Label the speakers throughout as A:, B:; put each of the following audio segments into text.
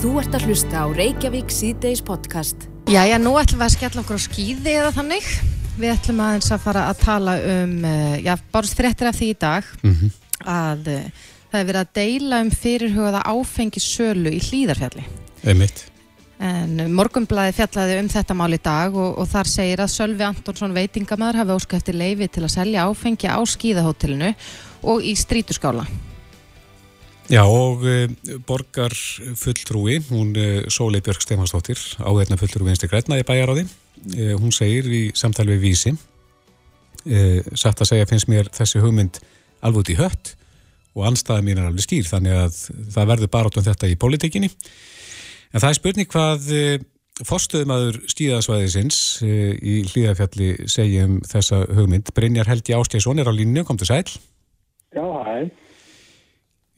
A: Þú ert að hlusta á Reykjavík síðdeis podcast.
B: Jæja, nú ætlum við að skella okkur á skýði eða þannig. Við ætlum aðeins að fara að tala um, uh, já, bara þrettir af því í dag, að uh, það er verið að deila um fyrirhugaða áfengi sölu í hlýðarfjalli.
C: Einmitt.
B: En morgunblæði fjallaði um þetta mál í dag og, og þar segir að Sölvi Antonsson veitingamæður hafi ósku eftir leifi til að selja áfengi á skýðahótelinu og í strítuskála.
C: Já og e, borgar fulltrúi, hún e, Sólei Björk Stefansdóttir, áheirna fulltrúi vinstri græna í bæjaráði, e, hún segir í samtali við vísi, satt að segja finnst mér þessi hugmynd alveg út í hött og anstæða mín er alveg skýr þannig að það verður bara út um þetta í pólitíkinni. En það er spurning hvað fórstöðumadur stíðasvæðisins e, í hlýðafjalli segjum þessa hugmynd. Brynjar Helgi Ástjæsson er á línu, kom til sæl.
D: Já, hæ.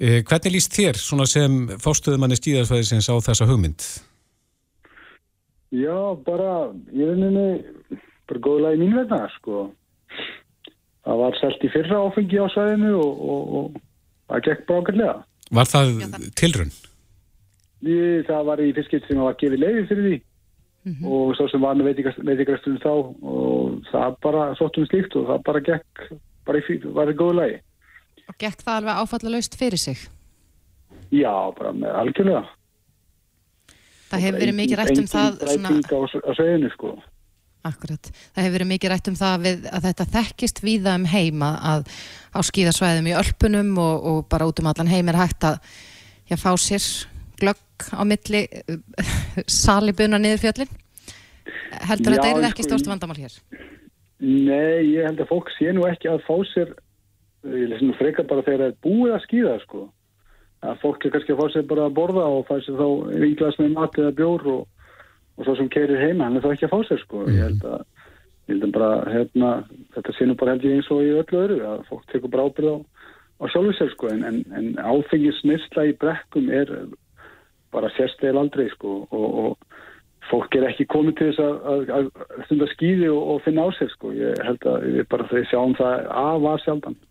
C: Eh, Hvernig líst þér svona sem fórstöðumanni stíðarsvæðisins á þessa hugmynd?
D: Já, bara, ég nefnir, bara góðlega í mín vegna, sko. Það var selt í fyrra áfengi á svæðinu og, og, og það gekk brákarlega.
C: Var það tilrun?
D: Ég, það var í fyrskipt sem var gefið leiði fyrir því og svo sem var með veitikastunum þá og það bara sóttum slíkt og það bara gekk, bara í, fí- var í góðlega.
B: Og gekk það alveg áfallalaust fyrir sig.
D: Já, bara með algjörlega.
B: Það hefur verið mikið rætt um það svona,
D: á, á sveðinu, sko.
B: akkurat, það hefur verið mikið rætt um það við, að þetta þekkist víða um heima að á skíðasvæðum í Ölpunum og, og bara út um allan heim er hægt að já, fá sér glögg á milli salibuna niður fjöllin heldur þetta er ekki
D: sko,
B: stórt vandamál hér
D: Nei, ég held að fólk sé nú ekki að fá sér ég frekar bara þegar það er búið að skýða sko. að fólk er kannski að fá sér bara að borða og fá sér þá íglas með mat eða bjór og, og svo sem keirir heima hann er þá ekki að fá sér sko. ég held að, ég held að bara, hérna, þetta nú bara held ég eins og í öllu öru að fólk tekur bara ábyrð á, á sjálfur sér sko. en, en, en áfengis nýrsla í brekkum er bara sérstæðil aldrei sko. og, og fólk er ekki komið til þess að, að, að stunda skýði og, og finna á sér sko. Ég held að við bara sjáum það að var sjaldan.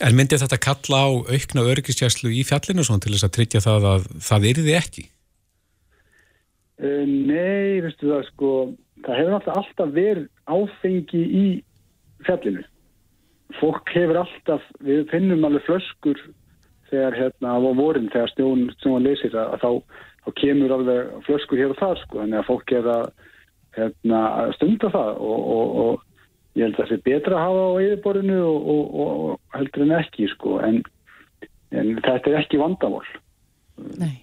C: En myndi þetta kalla á aukna öryggisjæslu í fjallinu svona til þess að tryggja það að það yrði ekki?
D: Uh, nei, veistu það sko, það hefur alltaf, alltaf verið áfengi í fjallinu. Fólk hefur alltaf, við finnum alveg flöskur þegar hérna á vorin þegar snjón, snjón leysir að, að þá, þá kemur alveg flöskur hér og þar sko, þannig að fólk er að hérna, stunda það og, og, og ég held að það sé betra að hafa á yfirborðinu og, og, og heldur en ekki sko, en, en þetta er ekki vandamál.
B: Nei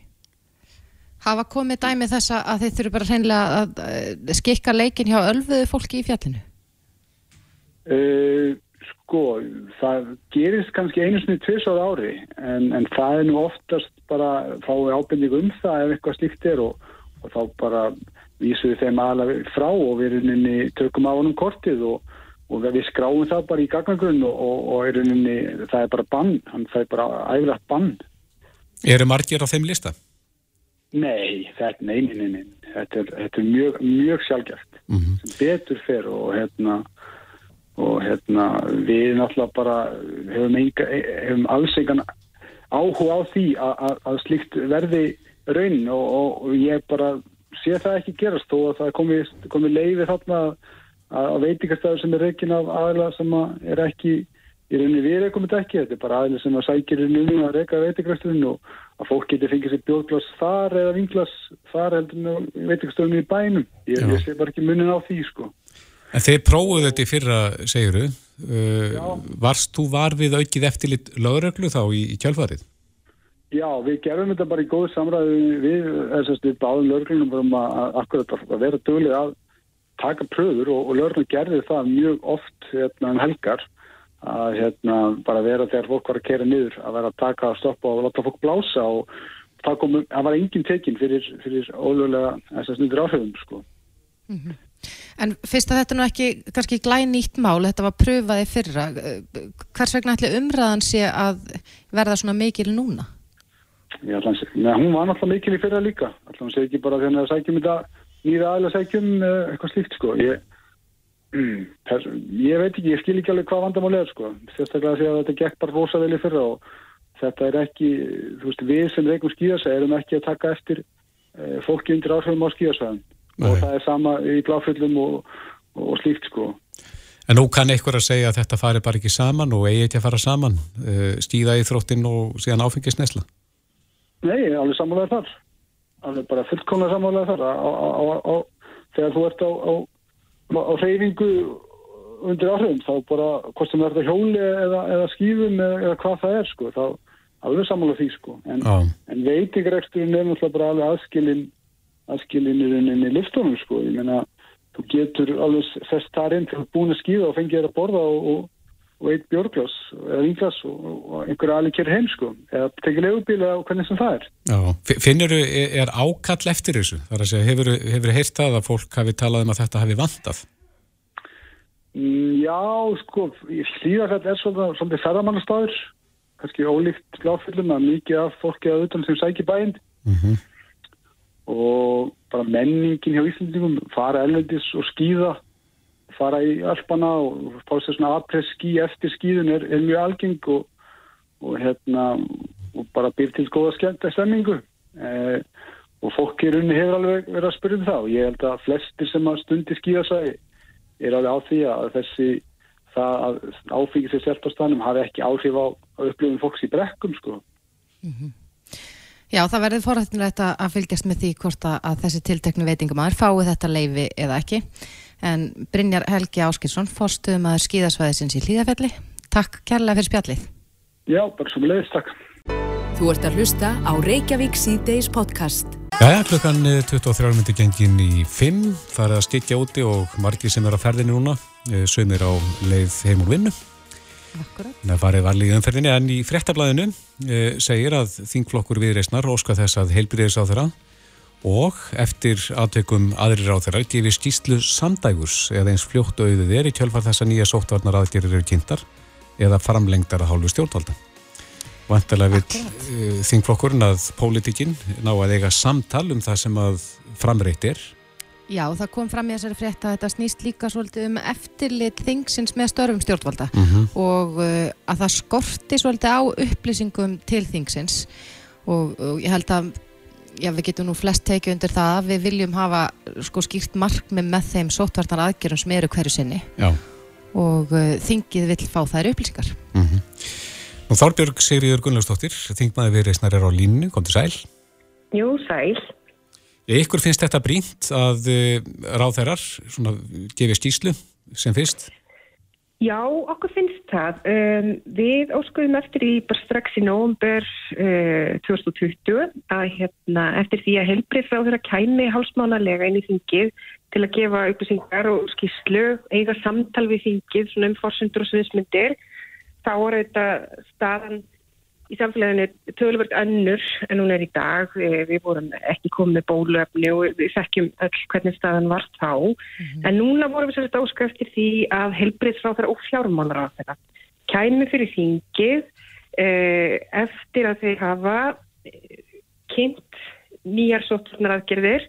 B: Hafa komið dæmi þess að- þeir þurfu bara hreinlega að skikka leikin hjá ölfuðu fólki í fjallinu
D: Uh, sko, það gerist kannski einu sinni tvisað ári en, en það er nú oftast bara fáið ábyrningu um það ef eitthvað slíkt er og, og þá bara vísum við þeim aðalega frá og við tökum á honum kortið og, og við skráum það bara í gagnagrunn og, og, og í rauninni það er bara bann, hann er bara æfilegt bann.
C: Eru margir á þeim lista?
D: Nei, þetta, nei, nei, nei. Þetta, er, þetta er mjög, mjög sjálfgjart sem betur fer og hérna og hérna við náttúrulega bara hefum, enga, hefum alls engan áhuga á því að, slíkt verði raun og, og, og ég bara sé það ekki gerast að það komi, komi leiði þarna að, að veitingastæður sem er reikin af aðla sem að er ekki í rauninni við reikum þetta ekki, þetta er bara aðla sem að sækir í rauninni að reika veitingastöðun og að fólk geti fengið sér bjóðglas þar eða vinglas þar heldur en veitingastöðun í bænum ég, ég sé bara ekki munin á því sko
C: En þeir prófuðu þetta í fyrra, segiru. Uh, varst þú var við aukið eftirlit lögreglu þá í, í kjálfarið?
D: Já, við gerum þetta bara í góðu samræði við, þessast við báðum lörglunum um að, að, að vera döguleg að taka pröfur og, og lörglun gerði það mjög oft hérna, um helgar að hérna, bara vera þegar fólk var að kera niður að vera að taka að stoppa og láta fólk blása og það, kom, það var engin tekin fyrir, fyrir ólögulega þessast nýttur áhrifum sko.
B: En fyrst að þetta nú ekki kannski glænýtt mál, þetta var pröfaði fyrra, hvers vegna ætli umræðan sé að verða svona mikil núna?
D: Að segja, neða, hún var náttúrulega mikil í fyrra líka. Að segja ekki bara þegar það sækjum þetta nýra aðeins sækjum eh, eitthvað slíkt sko. Ég, ég veit ekki, ég skil ekki alveg hvað vandamál er sko. Sérstaklega því að þetta gekk bara rosa vel í fyrra og þetta er ekki, þú veist, við sem reykum skýðasa erum ekki að taka eftir e, fólki undir áhrifum á skíðasvæðum og það er sama í bláföllum og, og slíkt sko.
C: En nú kann einhver að segja að þetta fari bara ekki saman og eigi ekki að fara saman, uh, skýða í þróttinn og síðan áfengisnesla?
D: Nei, alveg samanlega þar. Alveg bara fullkomlega samanlega þar. Á, á, á, þegar þú ert á reyfingu undir áhrifum, þá bara, hvort sem það er hjóli eða, eða skýðum eða, eða hvað það er, sko, þá alveg samanlega því, sko. En, en veitingreksturinn er náttúrulega bara alveg aðskilinn aðskilinir inn í liftunum, sko. Ég meina, þú getur alveg fest þar inn til að búin að skýða og fengið þér að borða og, og, og eitt björglas eða ynglas og, og einhverja alveg kér heim sko eða tekið leifubíla og hvernig sem það er
C: Já, finnur þú, er ákall eftir þessu? Það er að segja, hefur þú heyrt það að fólk hafi talað um að þetta hafi vantað?
D: Mm, já, sko hlýðarfell er svolítið, svolítið ferðamannastæður kannski ólíkt láfyllum að mikið af fólki að utan sem sækir bæinn mm -hmm. og bara menningin hjá Íslandingum fara elvendis og skýða fara í alpana og fá sér svona aðpress ský eftir skýðun er, er mjög algeng og, og hérna og bara býr til góða skemmt að stemmingu eh, og fólk í runni hefur alveg verið að spyrja um það og ég held að flestir sem að stundi skýðasæði er alveg á því að þessi það að áfengið sér selt á stanum hafi ekki áhrif á, upplifin fólks í brekkum sko mm
B: -hmm. Já, það verður forrættinlegt að fylgjast með því hvort að þessi tilteknu veitingumæður fái þetta leifi eða ekki. En Brynjar Helgi Áskilsson, fórstuðum að skýðasvæðisins í Hlýðafelli. Takk kærlega fyrir spjallið.
D: Já, bara með leiðist, takk.
A: Þú ert að hlusta á Reykjavík C-Days podcast.
C: Já, klukkan 23 minnir gengin í 5. Það er að skikja úti og margi sem er á ferðinu núna, eh, sögumir á leið heim og vinnu. Það farið varlega í umferðinni en í frettablaðinu e, segir að þingflokkur viðreysnar óska þess að heilbriðis á þeirra og eftir aðtökum aðrir á þeirra gefið stíslu samdægurs eða eins fljótt auðið er í kjölfar þess að nýja sóttvarnar aðgerir eru kynntar eða framlengdar að hálfu stjórnvalda. Vantilega vil e, þingflokkurinn að pólitikinn ná að eiga samtal um það sem að framreitt er
B: Já, það kom fram í þessari frétt að þetta snýst líka svolítið um eftirlit þingsins með störfum stjórnvalda mm -hmm. og uh, að það skorti svolítið á upplýsingum til þingsins og, og ég held að já, við getum nú flest tekið undir það að við viljum hafa sko skýrt markmið með þeim sótvartar aðgerðum sem eru hverju sinni
C: já.
B: og uh, þingið vil fá þær upplýsingar mm
C: -hmm. Þárbjörg Sigriður Gunnlaustóttir, þingmaði við reysnar er á línu, kom til sæl
E: Jú, sæl
C: Ykkur finnst þetta brínt að eh, ráþærar gefið stíslu sem fyrst?
E: Já, okkur finnst það. Um, við óskuðum eftir í bara strax í nógumber uh, 2020 að hérna, eftir því að helbrið frá þeirra kæmi hálsmánalega inn í þingið til að gefa upplýsingar og skíslu, eiga samtal við þingið um fórsundur og sviðismyndir. Þá er þetta staðan í samfélaginu tölvöld önnur en hún er í dag. Við vorum ekki komið með bólöfni og við þekkjum öll hvernig staðan var þá. Mm -hmm. En núna vorum við svolítið áskriftir því að helbriðsráþara og fjármálaráþara kæmi fyrir þingið eh, eftir að þeir hafa eh, kynnt nýjar sótturnaradgerðir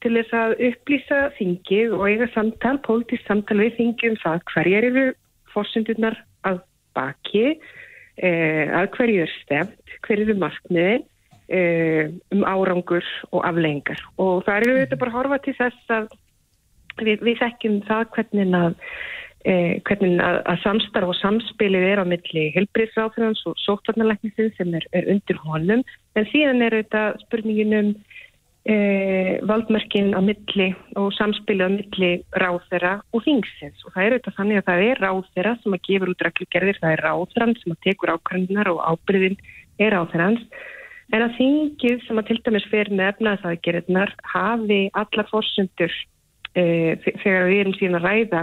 E: til þess að upplýsa þingið og eiga samtal, pólitísk samtal við þingið um það hverjar eru fórsendurnar að baki Eh, að hverju er stemt, hverju er markmiðin eh, um árangur og aflengar og það eru þetta bara að horfa til þess að við, við þekkjum það hvernig að, eh, hvernig að, að samstarf og samspilið er á milli helbriðsráþurans og sótvarnarleiknisinn sem er, er undir honum. En síðan er þetta spurningin um e, valdmörkin á milli og samspilið á milli ráþera og þingsins. Og það er auðvitað þannig að það er ráþera sem að gefur út reglugerðir, það er ráþeran sem að tekur ákvæmdunar og ábyrðin er ráþerans en að þingið sem að til dæmis fer með efnaðsaðgerðnar hafi allar fórsundur e, þegar við erum síðan að ræða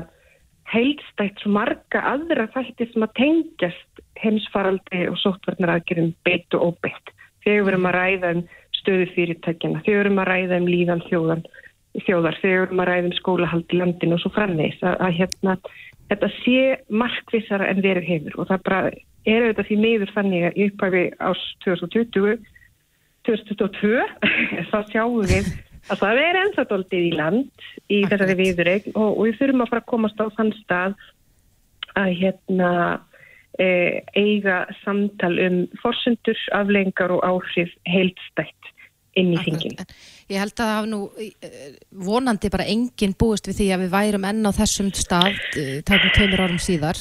E: heilstætt svo marga aðra þætti sem að tengjast heimsfaraldi og sóttvarnaraðgerðum beitt og óbeitt þegar við erum að ræða um stöðu fyrirtækjana, við erum að ræða um líðan þjóðan, þjóðar, við erum að ræða um skólahald í landinu og svo framvegs að, að hérna, þetta sé markvissara en verið hefur og það bara er auðvitað því meður þannig að í upphæfi ás 2020 2022 þá sjáum við að það er ennþá doldið í land í þessari viðreg og, og við þurfum að fara að komast á þann stað að hérna e, eiga samtal um forsendur, aflengar og áhrif heildstætt inn í þingin.
B: Ég held að það nú eh, vonandi bara enginn búist við því að við værum enn á þessum stað eh, tækum tveimur árum síðar.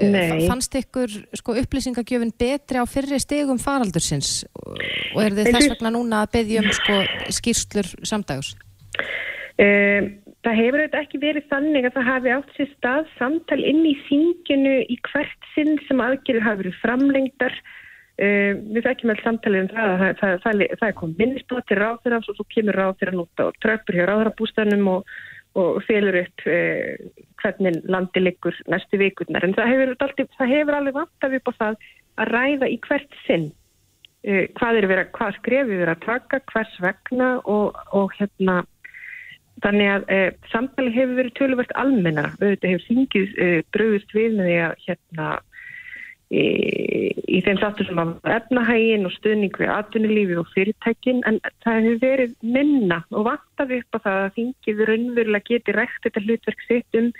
B: Eh,
E: Nei.
B: Fannst ykkur sko, upplýsingagjöfin betri á fyrri stegum faraldursins og er þið þess vegna núna að byggja um sko, skýrslur samdags?
E: Um, það hefur auðvitað ekki verið þannig að það hafi átt sér stað samtal inn í þinginu í hvert sinn sem aðgerið hafi verið framlengdar. Um, við þekkjum alls samtalið um það að það, það, það, er komið minnisbóð til ráðherrans og svo kemur ráðherran út og tröppur hjá ráðherrabústanum og, og félur upp uh, hvernig landi liggur næstu vikurnar. En það hefur, alltaf, það hefur alveg vantað upp á það að ræða í hvert sinn uh, hvað, er verið, hvað skrefið er að taka, hvers vegna og, og hérna Þannig að e, samtali hefur verið töluvert almenna. Þetta hefur þingið e, bröðust við með því að hérna í, í þeim þáttu sem að efnahægin og stuðning við atvinnulífi og fyrirtækin en það hefur verið minna og vantaði upp á það að þingið raunverulega geti rekt þetta hlutverk sitt um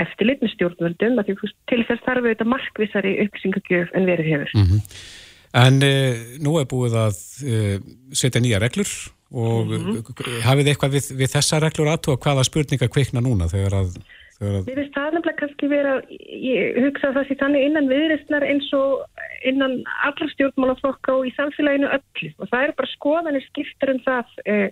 E: eftirlit með stjórnvöldum til þess þarf þetta markvissari upplýsingagjöf en verið hefur.
C: Mm En uh, nú er búið að uh, setja nýja reglur og mm hafið þið eitthvað við, við þessa reglur aðtóa hvaða spurningar kvikna núna þegar að, að
E: Mér finnst það nefnilega kannski vera, ég hugsa að það sé þannig innan viðreistnar eins og innan allra stjórnmálaflokka og í samfélaginu öllu og það eru bara skoðanir skiptar um það eh,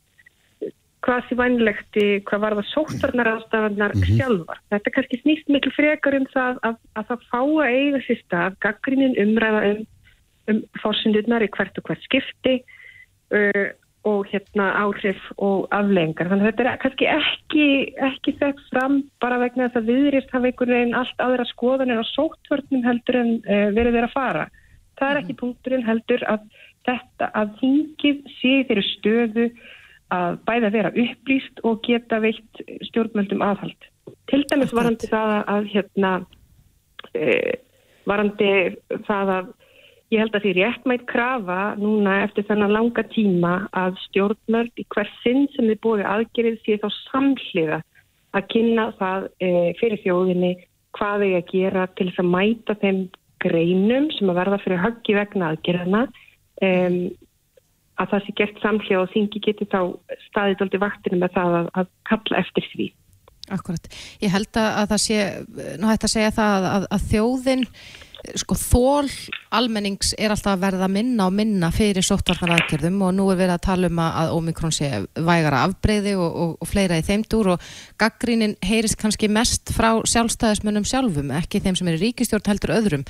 E: hvað sé vænlegt, í- hvað var það sóttarnar ástafannar sjálfar. Þetta kannski snýst miklu frekar um það að, að það fá að eiga sér stað gaggrinin umræða um, um fórsyndirnar í hvert og hvert skipti uh, og hérna áhrif og aflengar. Þannig að þetta er kannski ekki, ekki þekkt fram bara vegna þess að viðrist hafa einhvern veginn allt aðra skoðanir á sóttvörnum heldur en uh, verið þeirra fara. Það er ekki punkturinn heldur að þetta að þingið sé þeirri stöðu að bæða vera upplýst og geta veitt stjórnmöldum aðhald. Til dæmis varandi það að hérna uh, varandi það að Ég held að því réttmætt krafa núna eftir þennan langa tíma að stjórnmörd í hver sinn sem þið búið aðgerið sé þá samhliða að kynna það e, fyrir þjóðinni hvað þau að gera til þess að mæta þeim greinum sem að verða fyrir höggi vegna aðgerðina e, að það sé gert samhliða og þingi geti þá staðið aldrei vaktinu með það að, að kalla eftir því.
B: Akkurat. Ég held að, að það sé, nú hægt að segja það að, að, að þjóðin sko þól almennings er alltaf að verða minna og minna fyrir sóttvarnar aðgerðum og nú er verið að tala um að Omikron sé vægara afbreyði og, og, og fleira í þeim dúr og gaggrínin heyrist kannski mest frá sjálfstæðismönnum sjálfum, ekki þeim sem er í ríkistjórn heldur öðrum.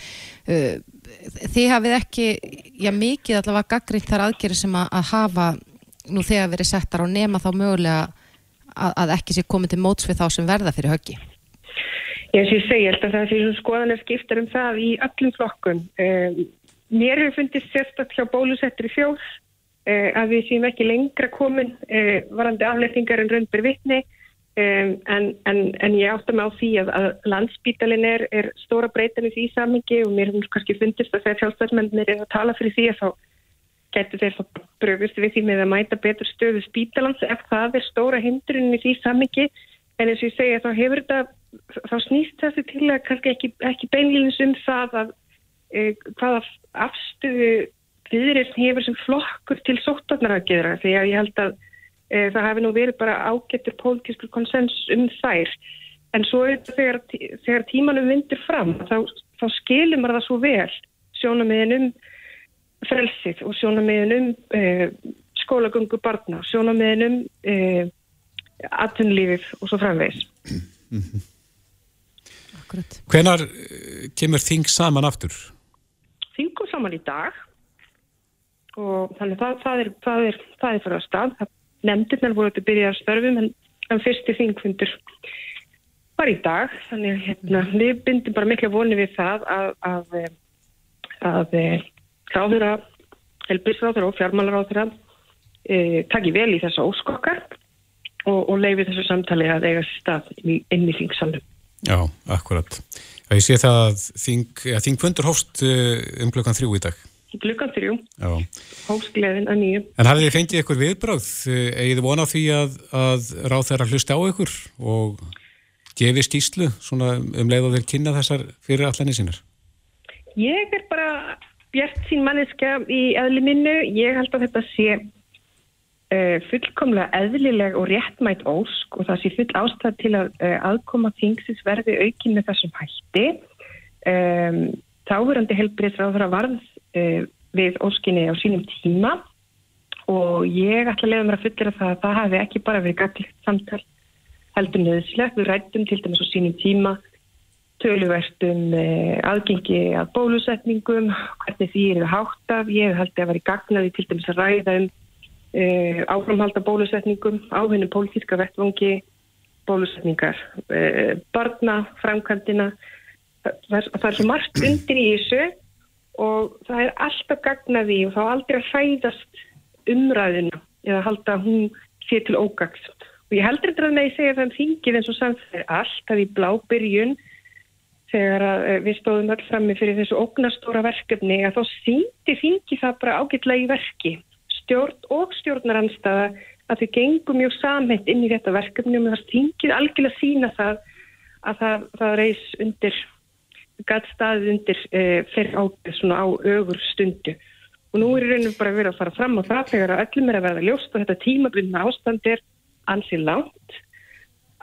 B: Uh, Þið hafið ekki, já mikið allavega gaggrínt þar aðgerði sem að, að hafa nú þegar verið settar á nema þá mögulega að, að ekki sé komið til móts við þá sem verða fyrir höggi.
E: Ég segi, ég held að það sé svona skoðanar skiptar um það í öllum flokkum. Um, mér hefur fundist sérstaklega hjá bólusettur í fjós uh, að við séum ekki lengra komin uh, varandi aflettingar en raunbyr vittni um, en, en, en ég átta mig á því að, að landsbítalinn er, er stóra breytan í samingi og mér hefur kannski fundist að þegar sjálfstæðsmennir er að tala fyrir því að þá getur þeir þá bröfust við því með að mæta betur stöðu spítalans ef það er stóra hindrun í því samingi en eins og ég segja þá hefur þetta þá snýst þessi til að kannski ekki, ekki beinlýnins um það að e, hvaða afstöðu viðreysn hefur sem flokkur til sóttarnar að gera því að ég held að e, það hafi nú verið bara ágættur pólitískur konsens um þær en svo þegar, þegar tímanum vindur fram þá, þá skilur maður það svo vel sjónamiðin um frelsið og sjónamiðin um e, skólagöngu barna, sjónamiðin um e, atvinnlífið og svo framvegis.
B: Akkurat.
C: Hvenar eh, kemur þing saman aftur?
E: Þing kom saman í dag og þannig það, það er það er, það er fyrir að stað. Nemndirnar voru að byrja að störfum en, en fyrsti þingfundur var í dag þannig hérna, við bindum bara mikla voni við það að að, að, að ráðura, helbilsráðura og fjármálaráðura e, taki vel í þessa óskokkar og, og leifi þessu samtali að eiga sér stað inn í, inn í þingsalum.
C: Já, akkurat. Ég sé það að þing, ja, þingfundur hófst eh, um klukkan þrjú í dag.
E: Glukkan þrjú,
C: Já.
E: hóstgleðin að nýju.
C: En hafið þið fengið ykkur viðbráð? Egið þið vona á því að, að ráð þeirra hlusta á ykkur og gefi skýslu um leið og þeir kynna þessar fyrir allanir sínar?
E: Ég er bara bjart sín manneska í eðli minnu. Ég held að þetta sé fullkomlega eðlileg og réttmætt ósk og það sé full ástæð til að uh, aðkoma þingsins verði aukin með þessum hætti. Um, Táverandi helbriðsráður að varð uh, við óskinni á sínum tíma og ég ætla að leiða mér að fullera það að það hafi ekki bara verið gagligt samtal heldur nöðslegt. Við rættum til dæmis á sínum tíma töluvert um aðgengi að bólusetningum, hvernig því er það hátt af. Ég held að það var í gagnaði til dæmis að ræða um uh, áframhalda bólusetningum á hennu pólitíska vettvangi, bólusetningar, uh, barna, framkvæmdina. Það, það er svo margt undir í þessu og það er alltaf gagnaði og þá aldrei að fæðast umræðina eða halda að hún sé til ógagst. Og ég heldur þetta að með segja það um þingið eins og samfæði alltaf í blábyrjun þegar við stóðum öll frammi fyrir þessu ógnastóra verkefni að þá síndi þingi það bara ágætlega í verki. Stjórn og stjórnaranstaða að þau gengum mjög samhætt inn í þetta verkefni og það þingið algjörlega sína það að það, það reys undir, gæt staðið undir e, fyrir ábyrð svona á ögur stundu. Og nú er rauninu bara verið að fara fram á það þegar að öllum er að verða ljóst og þetta tímabundna ástand er ansið langt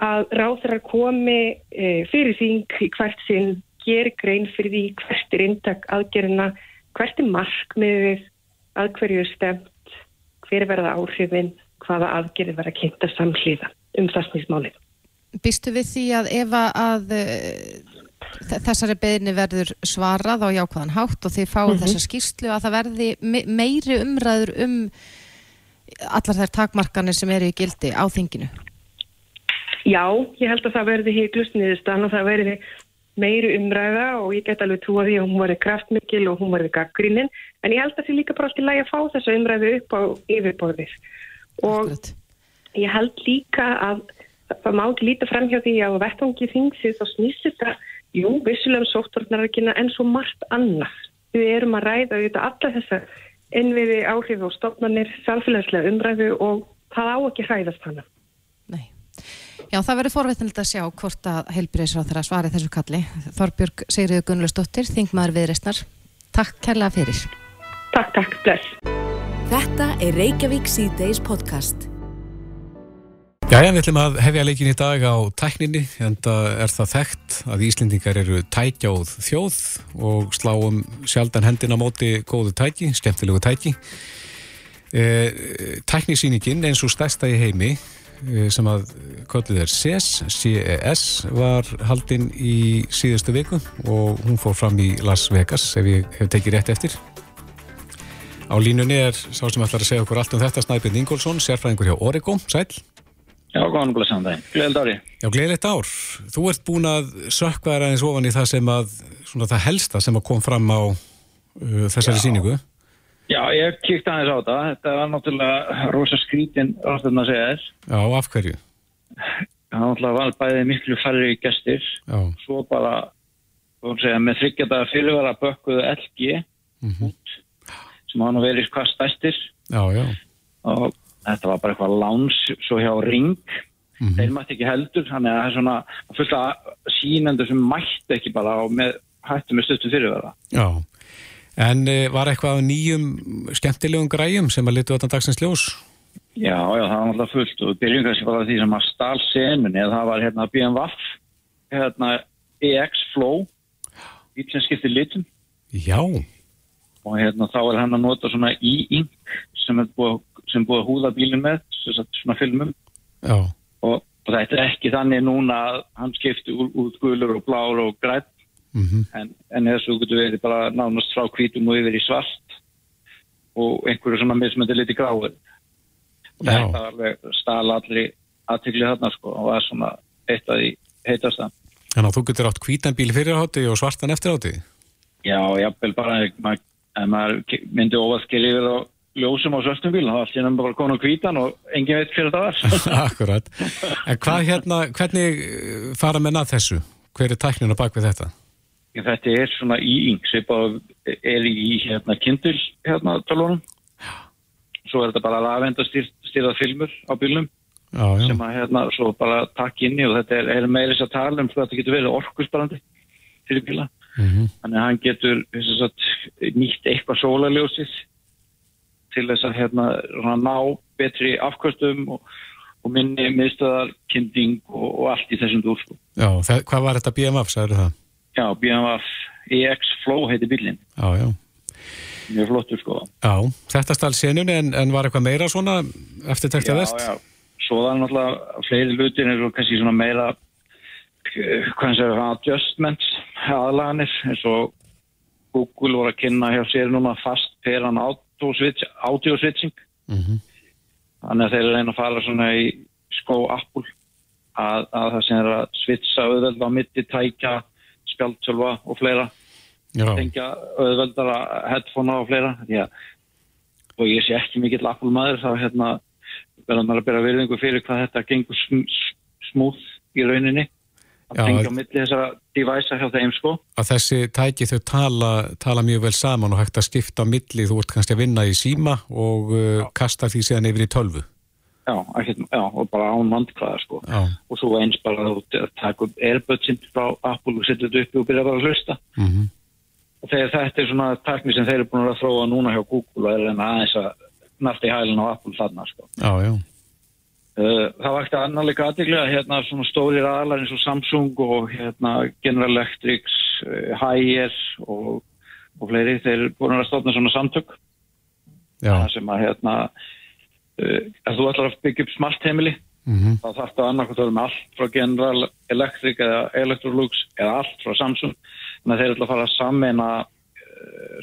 E: að ráðrar komi e, fyrir þing í hvert sinn, geri grein fyrir því hvert er intak aðgerina, hvert er markmiðið, að hverju er stemt, hver verða áhrifin, hvaða aðgerið verða kynnta samhlýða um þessnismálið.
B: Býstu við því að ef að þessari beðinni verður svarað á jákvæðan hátt og þið fáið mm -hmm. þessa skýrslu að það verði meiri umræður um allar þær takmarkanir sem eru í gildi á þinginu?
E: Já, ég held að það verði heiklust niðurstan og það verði meiri umræða og ég get alveg trúa því að hún verði kraftmikil og hún verði gaggrínin en ég held að það líka bara alltaf lægi að fá þessa umræðu upp á yfirbórðir og Akkurat. ég held líka að það má ekki líta fram hjá því að vettangi þingsins og snýst þetta jú, vissulega sóttvarnarökina en svo margt annað. Við erum að ræða auðvitað alla þessa innviði áhrif og stofnarnir, samfélagslega umræðu og það á ekki hræðast hana.
B: Já, það verður forveitinilegt að sjá hvort að heilbyrðisráð þeirra svari þessu kalli. Þorbjörg Sigriður Gunnlustóttir, Þingmaður viðreistnar. Takk kærlega fyrir.
E: Takk, takk, bless.
A: Þetta er Reykjavík C-Days podcast.
C: Jæja, við ætlum að hefja leikin í dag á tækninni, en það er það þekkt að Íslendingar eru tækjáð þjóð og sláum sjaldan hendina móti góðu tæki, skemmtilegu tæki. E, tæknisýningin eins og stærsta í heimi sem að kallið er CES, CES var haldinn í síðustu viku og hún fór fram í Las Vegas ef ég hef tekið rétt eftir. Á línunni er sá sem ætlar að segja okkur allt um þetta Snæbjörn Ingólfsson, sérfræðingur hjá Origo, sæl.
F: Já, góðan og blessaðan dag. Gleðilegt ári.
C: Já, gleðilegt ár. Þú ert búin að sökka þér aðeins ofan í það sem að, svona það helsta sem að kom fram á uh, þessari Já. síningu.
F: Já, ég kíkti aðeins á það. Þetta var náttúrulega rosa skrítin ráðstöðun að segja þess.
C: Já, af hverju?
F: Það var náttúrulega bæðið miklu færri gestir.
C: Já.
F: Svo bara, þú veist með þryggjadaga fyrirvara bökkuðu LG mm -hmm. út, sem hafa nú verið hvað stæstir.
C: Já, já.
F: Og þetta var bara eitthvað láns svo hjá Ring mm -hmm. þeir mætti ekki heldur þannig að það er svona fullt af sínendur sem mætti ekki bara og með, hættu með stöttu fyrirverða
C: Já, en e, var eitthvað nýjum skemmtilegum græjum sem að litu þetta dagsins ljós?
F: Já, já, það var alltaf fullt. Og byrjum kannski bara því sem að stál semunni það var hérna BMW hérna EX Flow. Bíl sem skiptir litum.
C: Já.
F: Og hérna þá er hann að nota svona e-ink sem er búið sem búið að húða bílinn með svona filmum. Og, og þetta er ekki þannig núna að hann skipti út gulur og blár og grætt mm -hmm. en, en þessu getur verið bara nánast frá kvítum og yfir í svart og einhverju svona mismöndi liti gráður og þetta var alveg stala allir aðtiklið þarna sko og var svona eitt af því heitast það
C: Þannig að þú getur átt kvítan bíl fyrir átti og svartan eftir átti?
F: Já, jáfnvel bara maður, maður myndi ofaskil yfir og ljósum á svörstum bíl, það var allir nefnilega bara konu kvítan og engin veit fyrir þetta var.
C: Akkurat. En hvað hérna, hvernig eh, fara menn að þessu? Hver er tæknina bak við þetta?
F: Þetta er svona í yng, sem bara er í hérna kindil hérna talunum. Svo er þetta bara lavendastýrað filmur á
C: já.
F: sem að hérna svo bara takk inn í og þetta er, er meirins að tala um þetta getur verið orkusbarandi fyrir bíla. Mm -hmm. Þannig að hann getur sagt, nýtt eitthvað sólaljósið til þess að hérna ná betri afkvöstum og, og minni miðstöðar, kynding og, og allt í þessum dúr sko.
C: Já, það, hvað var þetta BMF, sagður það?
F: Já, BMF EX Flow heiti bílinn
C: Já, já.
F: Mjög flottur sko.
C: Já, þetta stál senun en, en var eitthvað meira svona eftirtækt að vest?
F: Já, já, svo það er náttúrulega fleiri lutir eins og kannski svona meira hvað sem er adjustments aðlaganir eins og Google voru að kynna hjá sér núna fast peran audio switching. Mm -hmm. þannig að þeir reyna að fara svona í skó Apple að, að það sem er að switcha auðveld á mitti, tækja spjaltölva og fleira tengja auðveldara headphonea og fleira Já. og ég sé ekki mikill Apple maður þá hérna verður maður að byrja virðingu fyrir hvað þetta gengur sm smúð í rauninni að tengja á milli þessara device hjá þeim sko.
C: Að þessi tæki þau tala, tala mjög vel saman og hægt að skipta á milli, þú ert kannski að vinna í síma og uh, kasta því síðan yfir í tölvu.
F: Já, ekki, já og bara án vandkvæða sko. Já. Og svo eins bara að taka upp airbudsinn frá Apple og setja þetta upp og byrja bara að hlusta. Mm -hmm. Og þegar þetta er svona takmi sem þeir eru búin að þróa núna hjá Google og er aðeins að narta í hælun á Apple þarna sko.
C: Já.
F: Uh, það vakti annarleika aðdeglega hérna svona stórir aðlar eins og Samsung og hérna General Electric, uh, Haier og, og fleiri, þeir eru búin að stofna svona samtök sem að hérna að þú ætlar að byggja upp smart heimili mm -hmm. þá þarf það annarkvæmt með allt frá General Electric eða Electrolux eða allt frá Samsung þannig að þeir ætla að fara að sammeina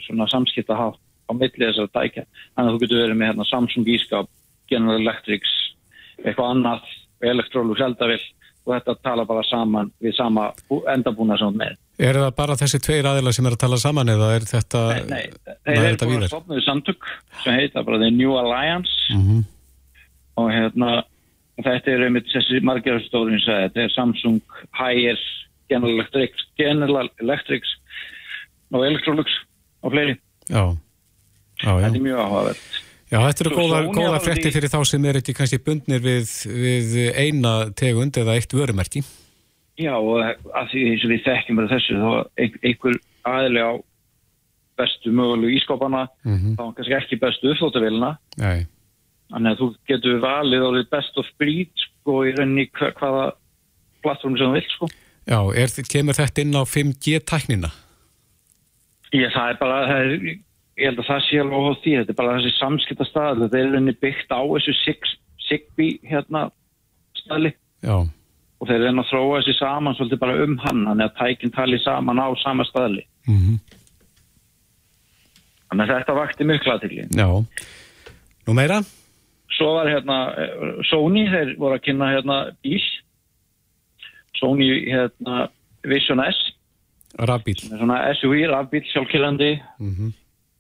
F: svona samskipta á millið þessar dækja þannig að þú getur verið með hérna, Samsung ískap General Electrics eitthvað annað elektrólug seldavill og þetta tala bara saman við sama endabúna sem með.
C: Er það bara þessi tveir aðila sem er að tala saman eða er þetta
F: Nei, nei þeir eru búin að stopna við samtök sem heita bara The New Alliance mm -hmm. og hérna þetta er einmitt þessi margjörðstórin þetta er Samsung, Haier General Electric, General Electric og Electrolux og fleiri.
C: Já. Já, já.
F: Þetta er mjög áhugavert.
C: Já, þetta eru góða, góða frétti fyrir þá sem er ekki kannski bundnir við, við eina tegund eða eitt vörumerki.
F: Já, og að því eins og við þekkjum bara þessu, þá einhver aðli á bestu mögulegu ískopana, mm -hmm. þá kannski ekki bestu uppþóttavilna.
C: Nei.
F: Þannig að þú getur valið árið best of breed, sko, í rauninni hvaða plattform sem þú vilt, sko.
C: Já, er, kemur þetta inn á 5G-tæknina?
F: Já, það er bara, það er ég held að það sé alveg á því, þetta er bara þessi samskipta stað, þetta er henni byggt á þessu Sigby hérna staðli
C: Já.
F: Og þeir reyna að þróa þessi saman svolítið bara um hann, þannig að tækinn tali saman á sama staðli.
C: Mm -hmm.
F: þannig að þetta vakti mjög aðtækli
C: Já, nú meira?
F: Svo var hérna Sony, þeir voru að kynna hérna bíl. Sony hérna Vision S. Svona SUV, rafbíl, sjálfkillandi
C: mm -hmm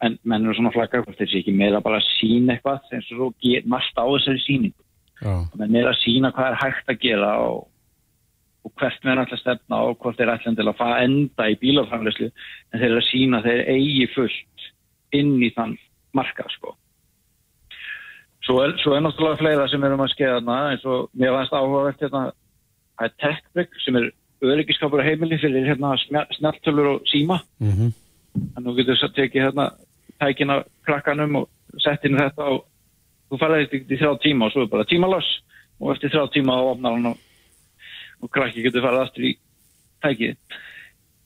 F: en menn eru svona flaggar hvort þessi ekki meira bara að sína eitthvað eins og þú get margt á þessari síningu menn er að sína hvað er hægt að gera og, og hvert með er alltaf stefna og hvort er alltaf til að fara enda í bílaframlegslu en þeir eru að sína þeir eigi fullt inn í þann marka sko svo er, svo er náttúrulega fleira sem erum að skeiða þarna eins og mér varst áhugavert hérna að TechBrick sem er öryggiskapur heimili fyrir hérna snartölur og síma
C: mm -hmm.
F: að þú getur svo tekið hérna tækin af krakkanum og sett inn þetta og þú farið þetta í þrjá tíma og svo er bara tímaloss og eftir þrjá tíma þá opnar hann og, og krakki getur farið aftur í tækið.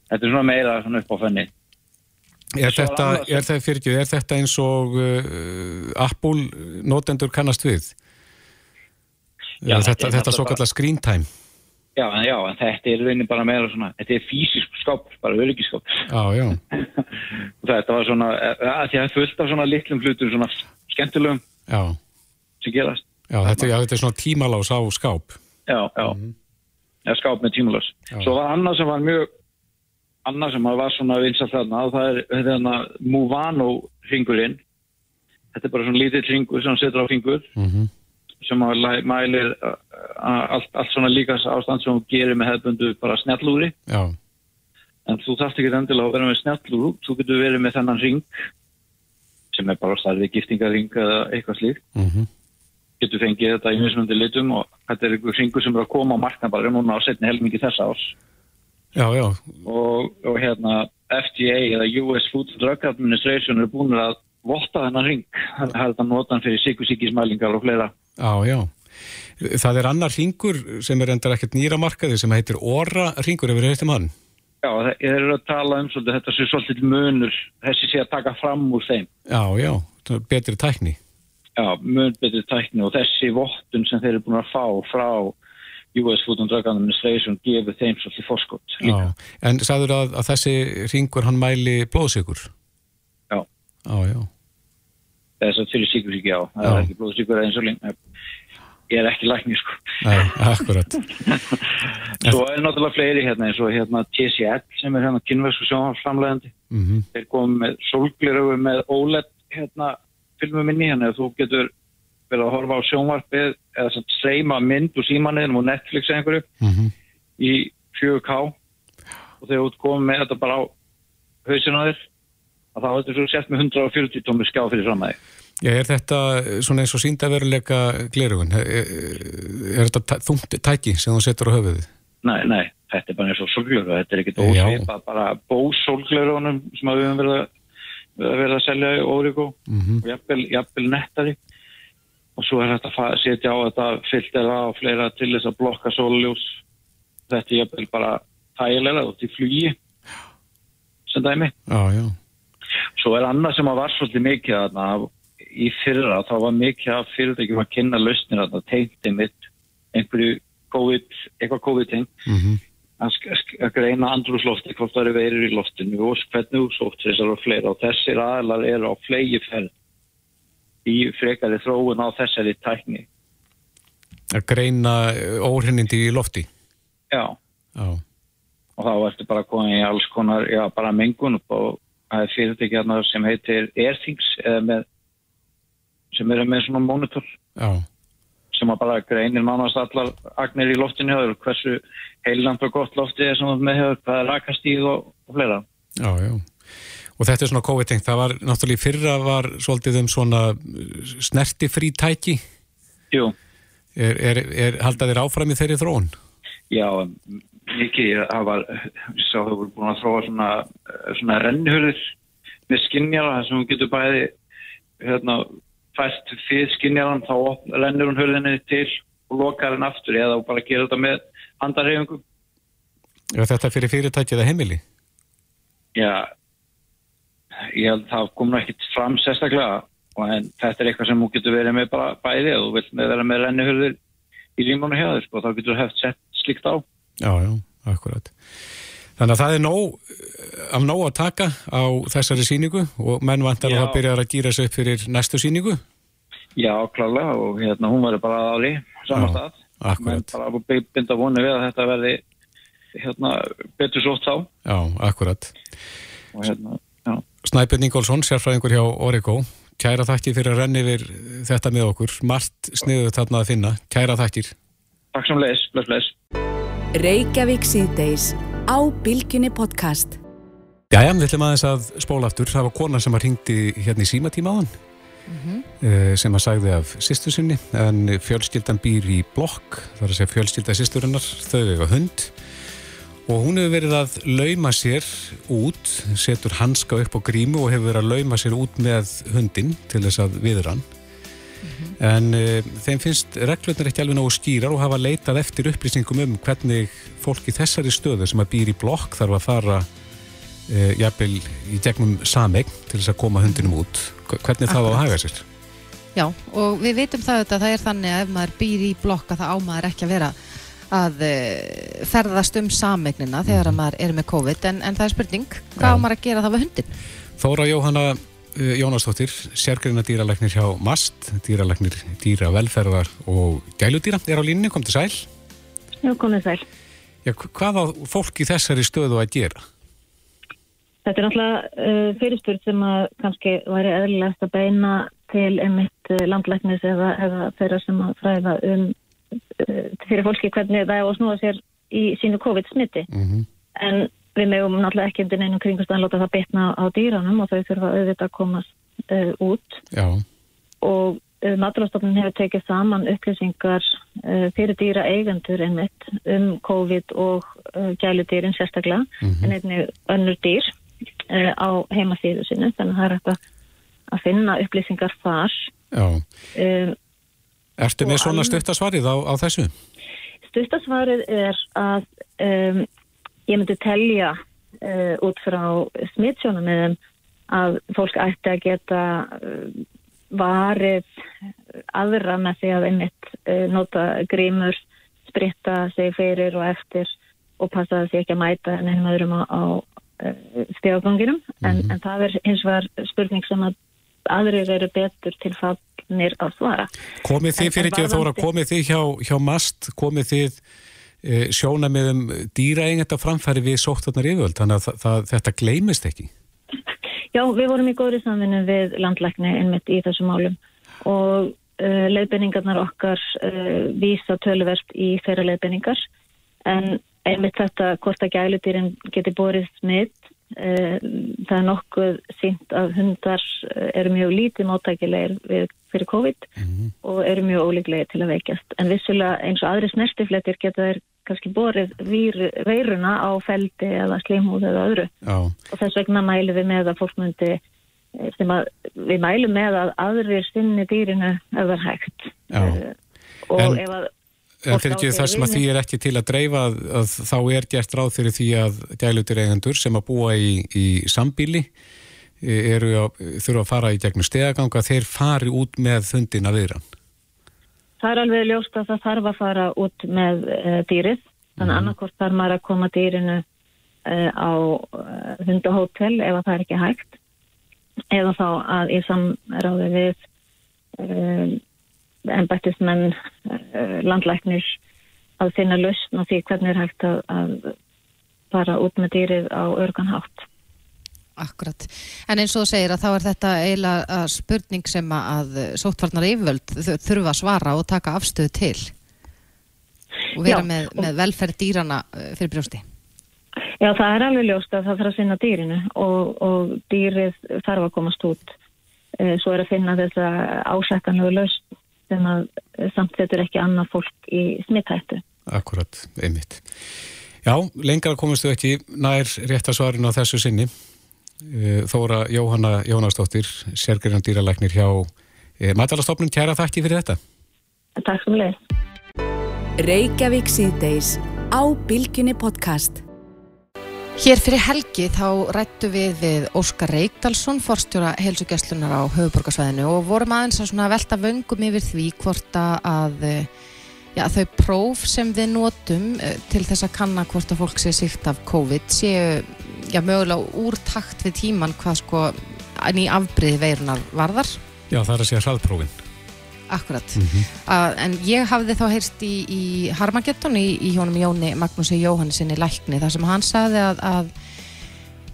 F: Þetta er svona meira svona upp á fenni.
C: Er þetta, er, þetta, fyrir, er þetta eins og uh, Apple notendur kannast við? Já, þetta þetta svo kallar screen time?
F: Já, en, já, en þetta er raunin bara meira svona, þetta er fysisk skáp, bara öryggiskáp.
C: Já, já.
F: þetta var svona, því að það er fullt af svona litlum hlutum, svona skemmtilegum
C: já.
F: sem gerast.
C: Já, þetta, já, þetta er svona tímalás á skáp.
F: Já, já. Mm -hmm. Já, skáp með tímalás. Já. Svo var annað sem var mjög, annað sem var svona vinsalt þarna, og það er þetta Muvano ringurinn. Þetta er bara svona lítill ringur sem setur á fingur.
C: Mhm. Mm
F: sem mælir allt, allt svona líkas ástand sem hún gerir með hefðbundu bara snjallúri
C: Já.
F: en þú þarfst ekki endilega að vera með snjallúru þú getur verið með þennan ring sem er bara starfið giftingaring eða eitthvað slíkt
C: mm -hmm.
F: Getur fengið þetta í mismundi litum og þetta er einhver ringur sem er að koma á markna bara núna á setni helmingi þessa árs
C: Já, já
F: og, og hérna FDA eða US Food and Drug Administration er búin að votta þennan ring. Það er þetta notan fyrir síkusíkismælingar og fleira.
C: Já, já. Það er annar ringur sem er endar ekkert nýra markaði sem heitir Óra ringur, ef við hefum hann.
F: Já, það er að tala um svolítið, þetta sé svolítið munur, þessi sé að taka fram úr þeim.
C: Já, já, betri tækni.
F: Já, mun betri tækni og þessi vottun sem þeir eru búin að fá frá US Food and Drug Administration gefur þeim svolítið fórskott.
C: En sagður að, að þessi ringur hann mæli blóðsíkur?
F: Já.
C: Já, já.
F: Þess að fyrir síkursíki, já. Það er ekki blóðsíkur eins og lengi ég er ekki lækni sko
C: Nei, akkurat
F: Svo er náttúrulega fleiri hérna eins og hérna TCL sem er hérna kynversku sjónframlegandi mm -hmm. þeir komið með solgliröfu með OLED hérna filmuminni hérna þú getur verið að horfa á sjónvarpið eða svona streyma mynd úr símanniðnum og Netflix eða einhverju mm -hmm. í 4K og þegar þú komið með þetta bara á hausinu að þér að er þetta svo sett með 140 tómi skjá fyrir framæði
C: Já, er þetta svona eins og síndaveruleika glerugun? Er, er þetta þungt tæki sem þú setur á höfuðið?
F: Nei, nei, þetta er bara eins og solgleru, þetta er ekkit ósvipa, bara bósolglerunum sem við höfum verið, verið að selja í Órygó mm -hmm. og jafnvel, jafnvel nettari. Og svo er þetta að setja á þetta filtera og fleira til þess að blokka sóljós þetta er jafnvel bara þægilega út í flugi sem dæmi.
C: Já, já.
F: Svo er annað sem að var svolítið mikið að í fyrra þá var mikið af fyrirtækjum að kynna lausnir að það tegnti mitt einhverju COVID, eitthvað COVID-ting mm -hmm. Að greina andrúslofti hvort það eru verið í loftinu og hvernig úrsótt þessar og fleira og þessir aðlar eru á flegi ferð í frekari þróun á þessari tækni
C: Að greina óhrennindi í lofti?
F: Já.
C: Já
F: og þá ertu bara komið í alls konar já, bara mengun og það er fyrirtækjarnar sem heitir Airthings eða með sem eru með svona mónitor
C: Já.
F: Sem að bara greinir nánast allar agnir í loftinu og hversu heiland og gott lofti er sem með hefur, hvað er rakastíð og, og fleira.
C: Já, já. Og þetta er svona COVID-tengt, það var náttúrulega fyrra var svolítið um svona snerti frí tæki.
F: Jú.
C: Er, er, er haldaðir áfram í þeirri þróun?
F: Já, mikið, það var, ég sá þau voru búin að þróa svona, svona rennhörður með skinnjara sem getur bæði hérna fæst fyrir skinjaran þá lennur hún hörðinni til og lokar henn aftur eða bara gera þetta með handarhefingum.
C: Er þetta fyrir fyrirtækið eða heimili?
F: Já, ég held að það kom náttúrulega ekkert fram sérstaklega en þetta er eitthvað sem þú getur verið með bara bæði og þú vilt með vera með rennuhörður í límónu hjá þér og þá getur þú hefðt sett slikt á.
C: Já, já, akkurat. Þannig að það er nóg, af nóg að taka á þessari síningu og menn vantar Já. að það byrjar að gýra sig upp fyrir næstu síningu?
F: Já, klálega og hérna hún verður bara aðri saman stað.
C: Akkurat.
F: Menn bara binda voni við að þetta verði hérna betur sótt þá.
C: Já, akkurat.
F: Og hérna.
C: Snæpjörn Ingólfsson, sérfræðingur hjá Origo. Kæra þakki fyrir að renni yfir þetta með okkur. Margt sniður þarna að finna. Kæra þakkir.
F: Takk sem leis. Bless, bless.
A: Á Bilginni podcast.
C: Jæja, við ætlum aðeins að spóla aftur. Það var kona sem var hringti hérna í símatíma á hann mm -hmm. sem að sagði af sýstu sinni en fjölskyldan býr í blokk, þar að segja fjölskylda sýsturinnar, þau hefur hund og hún hefur verið að lauma sér út, setur hanska upp á grímu og hefur verið að lauma sér út með hundin til þess að viður hann Mm -hmm. en uh, þeim finnst reglurnar ekki alveg nógu skýrar og hafa leitað eftir upplýsingum um hvernig fólk í þessari stöðu sem að býr í blokk þarf að fara uh, jafnvel í gegnum samegn til þess að koma hundinum út hvernig það á að haga sér
B: Já, og við veitum það að það er þannig að ef maður býr í blokk að það ámaður ekki að vera að uh, ferðast um samegnina þegar mm -hmm. maður er með COVID en, en það er spurning, hvað Já. ámaður að gera það með hundin?
C: Þóra Jóhanna Eh, Jónastóttir, sérgreina dýralagnir hjá MAST, dýralagnir dýravelferðar og gæludýra er á línni, kom til sæl.
G: Já, komið sæl.
C: Já, hvað á fólk í þessari stöðu að gera?
G: Þetta er náttúrulega uh, fyrirspurt sem að kannski væri eðlilegt að beina til einmitt uh, landlæknis eða, eða þeirra sem að fræða um uh, fyrir fólki hvernig það er að snúa sér í sínu COVID-smitti. Mm -hmm. En við meðum náttúrulega ekki undir neinum kringustan láta það betna á dýranum og þau þurfa auðvitað að komast uh, út
C: Já.
G: og uh, maturastofnun hefur tekið saman upplýsingar uh, fyrir dýra eigendur einmitt um COVID og gæludýrin sérstaklega mm -hmm. en einnig önnur dýr á heimasíðu sinu þannig að það er hægt að finna upplýsingar þar.
C: Um, Ertu með svona stuttasvarið á, á þessu?
G: Stuttasvarið er að um, ég myndi telja uh, út frá smittsjónum með að fólk ætti að geta uh, varið aðra með því að einmitt uh, nota grímur, spritta sig fyrir og eftir og passa að því ekki að mæta en einhverjum öðrum á, á stegaganginum mm -hmm. en, mhm. en það er hins vegar spurning sem að aðrir eru betur til fallnir að svara.
C: Komið þið fyrir ekki að þóra, komið þið hjá, hjá MAST, komið þið sjóna með um dýraengenda framfæri við sóttarnar yfirvöld, þannig að það, það, þetta gleimist ekki?
G: Já, við vorum í góðri samvinni við landlækni einmitt í þessum málum og uh, leiðbenningarnar okkar uh, vísa tölverst í þeirra leiðbenningar en einmitt þetta hvort að gælutýrin geti borið smitt eh, það er nokkuð sínt að hundar eh, eru mjög lítið móttækilegir fyrir COVID mm -hmm. og eru mjög ólíklegir til að veikjast en vissulega eins og aðri snertifletir geta þeir kannski borið veiruna á feldi eða slimhúð eða öðru Já. og þess vegna mælum við með að fólk myndi eh, sem að við mælum með að aðrir sinni dýrinu ef það er hægt
C: uh, og en... ef að En fyrir ekki það sem að því er ekki til að dreifa að, að þá er gert ráð fyrir því að gælutir eigendur sem að búa í, í sambíli e, eru að, þurfa að fara í gegnum stegaganga, þeir fari út með þundina viðran.
G: Það er alveg ljóst að það þarf að fara út með uh, dýrið, þannig mm. annarkort þarf maður að koma dýrinu uh, á uh, hundahótel ef það er ekki hægt, eða þá að í samráði við ennbættismenn eh, landlæknir að finna lausn á því hvernig er hægt að, að fara út með dýrið á örganhátt.
B: Akkurat. En eins og þú segir að þá er þetta eiginlega spurning sem að sóttvarnar yfirvöld þurfa að svara og taka afstöðu til og vera Já, með, með velferð dýrana eh, fyrir brjósti.
G: Já, það er alveg ljóst að það þarf að finna dýrinu og, og dýrið þarf að komast út. Eh, svo er að finna þessa ásækkanlegu lausn sem að samt setur ekki annað fólk í smittættu.
C: Akkurat, einmitt. Já, lengar komistu ekki nær réttasvarin á þessu sinni. Eh, Þóra Jóhanna Jónastóttir, sérgrinnan dýralæknir hjá eh, Mætalastofnun, kæra þakki fyrir þetta.
G: Takk sem leið.
A: Reykjavík síðdeis á Bilginni podcast.
B: Hér fyrir helgi þá rættu við við Óskar Reykdalsson, forstjóra heilsugjastlunar á höfuborgarsvæðinu og vorum aðeins að velta vöngum yfir því hvort að já, þau próf sem við notum eh, til þess að kanna hvort að fólk sé síkt af COVID séu já, mögulega úr takt við tíman hvað sko ný afbríði veirunar varðar.
C: Já, það er að sé að hraðprófinn.
B: Akkurat, mm -hmm. uh, en ég hafði þá heyrst í, í Harmageddon í, í hjónum Jóni Magnúsi Jóhannesinni Lækni þar sem hann saði að, að,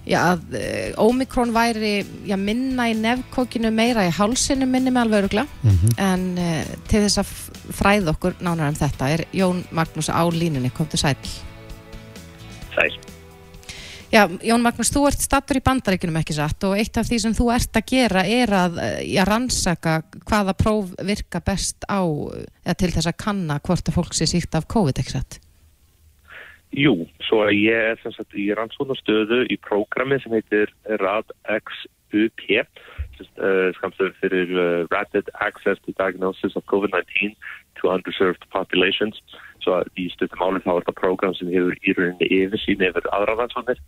B: já, að uh, Omikron væri já, minna í nefnkókinu meira í hálsinu minni með alveg örugla mm -hmm. en uh, til þess að fræða okkur nánar um þetta er Jón Magnús á línunni, kom til sæl
H: Sæl
B: Já, Jón Magnús, þú ert stattur í bandaríkunum ekki satt og eitt af því sem þú ert að gera er að, að eh, rannsaka hvaða próf virka best á eða til þess að kanna hvort að fólk sé síkt af COVID, ekki satt?
H: Jú, svo að ég er sem sagt í rannsóknastöðu í prógrami sem heitir RADXUP uh, skamstöður fyrir uh, Rapid Access to Diagnosis of COVID-19 to Underserved Populations Svo að í stundum álinn þá er þetta prógram sem hefur í rauninni yfirsýn yfir aðra rannsóknir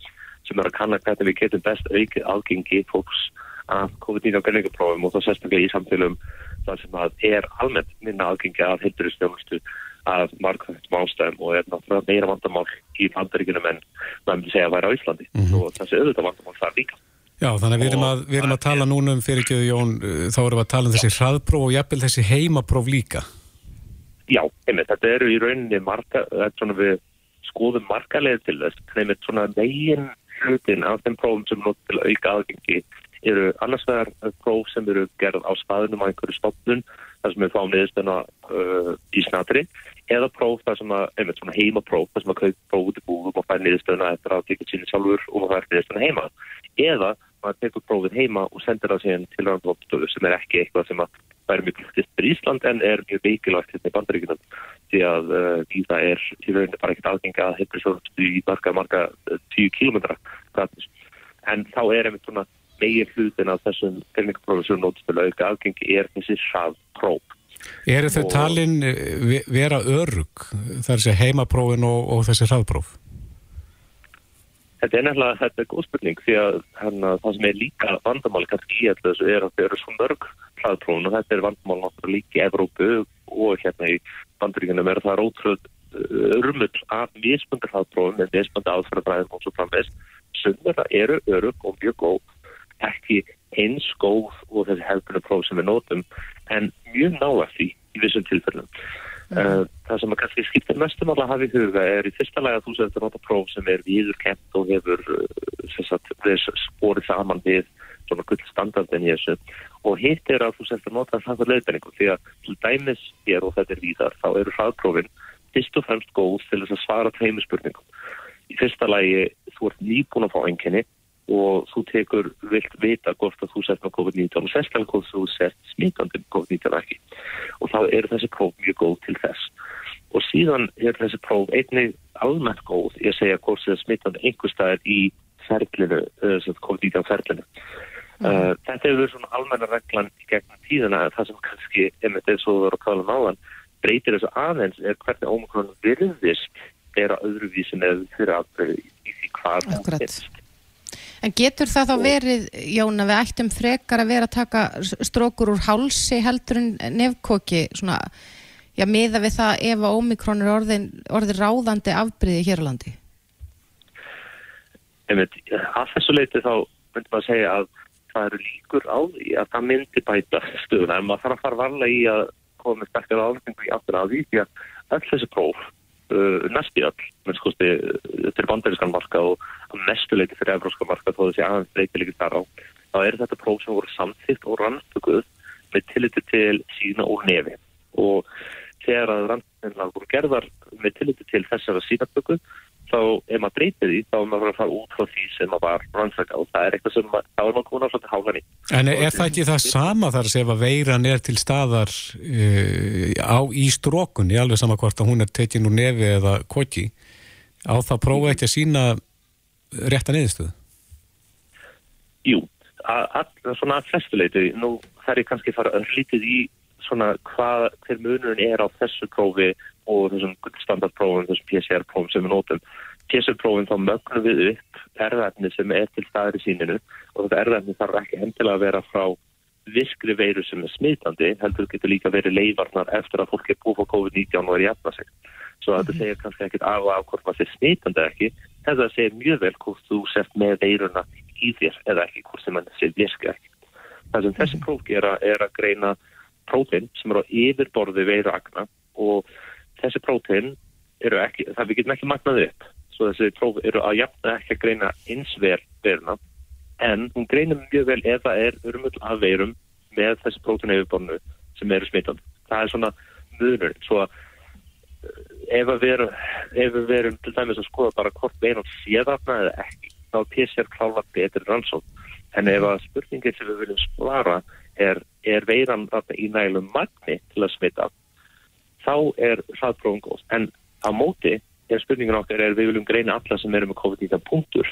H: sem er að kanna hvernig við getum best aukið algengi fólks að COVID-19 greiningaprófum og þá sérstaklega í samfélum þar sem að er almennt minna algengi að heildurisnjónustu af margþægtum ástæðum og er náttúrulega meira vandamál í bandaríkunum en maður myndi segja að væri á Íslandi mm -hmm. og þessi auðvitað vandamál það er líka.
C: Já, þannig að við erum að, við erum að tala núna um fyrir ekki, Jón, þá erum við að tala um þessi hraðpróf og jafnvel þessi heimapróf líka.
H: Já, einmitt, þetta eru í rauninni marga, þetta er svona við skoðum margarlega til þess, nefnir svona megin hlutin af þeim prófum sem nótt til auka aðgengi eru annars vegar próf sem eru gerð á staðunum á einhverju stofnun, þar sem við fáum niðurstöna uh, í snatri, eða próf þar sem að, einmitt svona heimapróf, þar sem að kaupa próf út í búðum og fær niðurstöna eftir að tekja síni sjálfur og fær niðurstöna heima. Eða maður tekur prófið heima og sendir það síðan til rannsóknstöðu sem er ekki eitthvað sem að væri mjög pluttist fyrir Ísland en er mjög veikilvægt hérna í bandaríkunum því að uh, því það er í rauninni bara ekkert aðgenga að heilbríðsjóðustu í marga, marga uh, tíu kílometra en þá er einmitt svona megin hlutin af þessum greiningaprófi sem nótist til auka aðgengi er þessi hraðpróf.
C: Er þau talin eh, vera örug þar sé heimaprófin og, og þessi hraðpróf?
H: Þetta er nefnilega, þetta er góð spurning því að hana, það sem er líka vandamáli kannski í alltaf þessu er að þau eru svo mörg hraðprófin og þetta er vandamáli náttúrulega líka í Evrópu og hérna í banduríkunum er það rótröð uh, rumull af mismundir hraðprófin með mismundir aðferðabræðum og svo framveist sem þetta eru örug og mjög góð ekki eins góð og þessi hefðbunum próf sem við nótum en mjög náða því í vissum tilfellum. Mm. Það sem að kannski skiptir mestum alveg að hafa í huga er í fyrsta lega þú setur nota próf sem er viðurkent og hefur uh, sporið saman við svona gullstandardin í þessu og hitt er að þú setur nota samkvæmt leiðbenningu því að til dæmis er og þetta er víðar þá eru hraðprófin fyrst og fremst góð til þess að svara tveimu spurningum. Í fyrsta lagi þú ert nýbúin að fá enginni og þú tekur vilt vita hvort að þú sett með COVID-19 og sérstaklega hvort þú sett smítandi með COVID-19 ekki. Og þá eru þessi próf mjög góð til þess. Og síðan er þessi próf einnig almennt góð ég segja hvort það smítandi einhver staðar í ferlinu, COVID-19 ferlinu. Mm. uh, þetta hefur verið svona almenna reglan í gegnum tíðina það sem kannski, emitt eins og þú verður að kalla um áðan breytir þessu aðeins er hvernig ómikron virðist er að öðruvísin eða fyrir aðbreyði í því hvað
B: það finnst En getur það þá verið, Jón, að við ættum frekar að vera að taka strókur úr hálsi heldur en nefnkóki, svona, já, miða við það ef að ómikrón er orðin, orðin ráðandi afbríði hér á landi?
H: Einmitt, að þessu leiti þá myndum að segja að það eru líkur á því að það myndi bæta stöðuna, en maður þarf að fara varlega í að koma með sterkar áhengu í aftur að því, því að öll þessi próf uh, næst í all mennskosti til uh, bandarískan marka og mestuleiti fyrir evróska marka þó þessi aðeins breytilegi þar á þá er þetta próf sem voru samþýtt og rannstökuð með tilliti til sína og nefi. Og þegar að rannstökuðna voru gerðar með tilliti til þessara sínatöku þá ef maður breytir því þá er maður að fara út frá því sem maður var rannsaka og það er eitthvað sem maður, þá er maður konar svolítið hágan í.
C: En er, er það ekki það sama þar sem að veiran er til staðar uh, á í strókunni, alveg sama hvort að hún er tekin úr nefi eða kokki, á það prófa ekki að sína rétta neðistuð?
H: Jú, að, að, svona að flestuleiti, nú þær er kannski fara öllítið í svona hvað, hver munurinn er á þessu prófi og þessum standardprófum, þessum PCR-prófum sem við nótum. PCR-prófum þá mögnum við upp erðarni sem er til staðir í síninu og þetta erðarni þarf ekki hendilega að vera frá viskri veiru sem er smitandi, heldur getur líka verið leifarnar eftir að fólk er búið á COVID-19 og er jæfna sig. Svo að þetta mhm. segir kannski ekkit af af hvort maður sé smitandi ekki, þetta segir mjög vel hvort þú sért með veiruna í þér eða ekki, hvort sem maður sé viski ekki. Það sem þessi mhm. próf gera er að greina prófinn sem eru á yfirborði veiragna og þessi prófinn eru ekki, það við getum ekki magnaði upp. Svo þessi próf eru að jafna ekki að greina einsver veruna en hún greinir mjög vel ef það er örmull af veirum með þessi prófinn yfirborðinu sem eru smittan það er svona munur. Svo að eh, ef við verum, verum til dæmis að skoða bara hvort veirum séðarna eða ekki þá PCR klála betur rannsók en ef að spurningir sem við viljum spara er, er veiran í nælum magni til að smita þá er hraðprófum góð. En á móti er spurningin okkar er við viljum greina alla sem eru með COVID-19 punktur.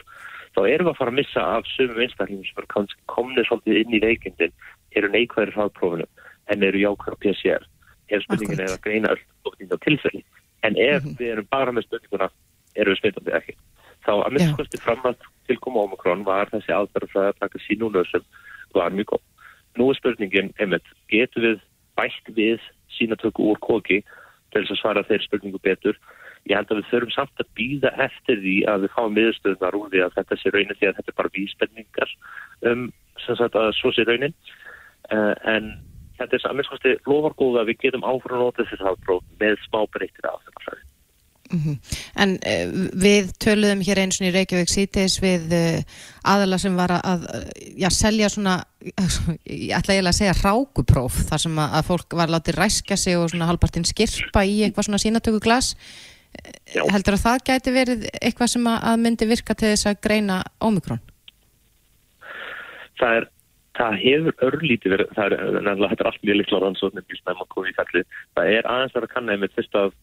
H: Þá erum við að fara að missa af sömum einstaklingum sem er komnið svolítið inn í veikindin eru neikvæðir hraðprófunum en eru jákvæðar PCR. Ef spurningin er að greina öll COVID-19 tilfelli. En ef mm -hmm. við erum bara með spurninguna eru við smitandi ekki. Þá að minnskosti fram að tilkoma Omikron var þessi aðverðafræði að taka sínúlösum var mjög góð. Nú er spurningin, einmitt, getur við bætt við sínatöku úr koki til þess að svara þeirri spurningu betur. Ég held að við þurfum samt að býða eftir því að við fáum miðurstöðunar úr því að þetta sé raunin því að þetta er bara víspenningar um sem sagt að svo sé raunin. Uh, en þetta er saminskosti lofargóða að við getum áfram að nota þessi hafbróð með smá breytir af þetta fræði.
B: Mm -hmm. En uh, við töluðum hér eins og í Reykjavík sítis við uh, aðala sem var að já, selja svona, ég ætla eiginlega að segja rákupróf þar sem að, að fólk var látið ræska sig og svona halvpartinn skirpa í eitthvað svona sínatöku glas. Já. Heldur að það gæti verið eitthvað sem að myndi virka til þess að greina ómikrón?
H: Það er Það hefur örlítið verið, það er, þetta er allt mjög litla rannsóknir, það er aðeins að kanna einmitt fyrst að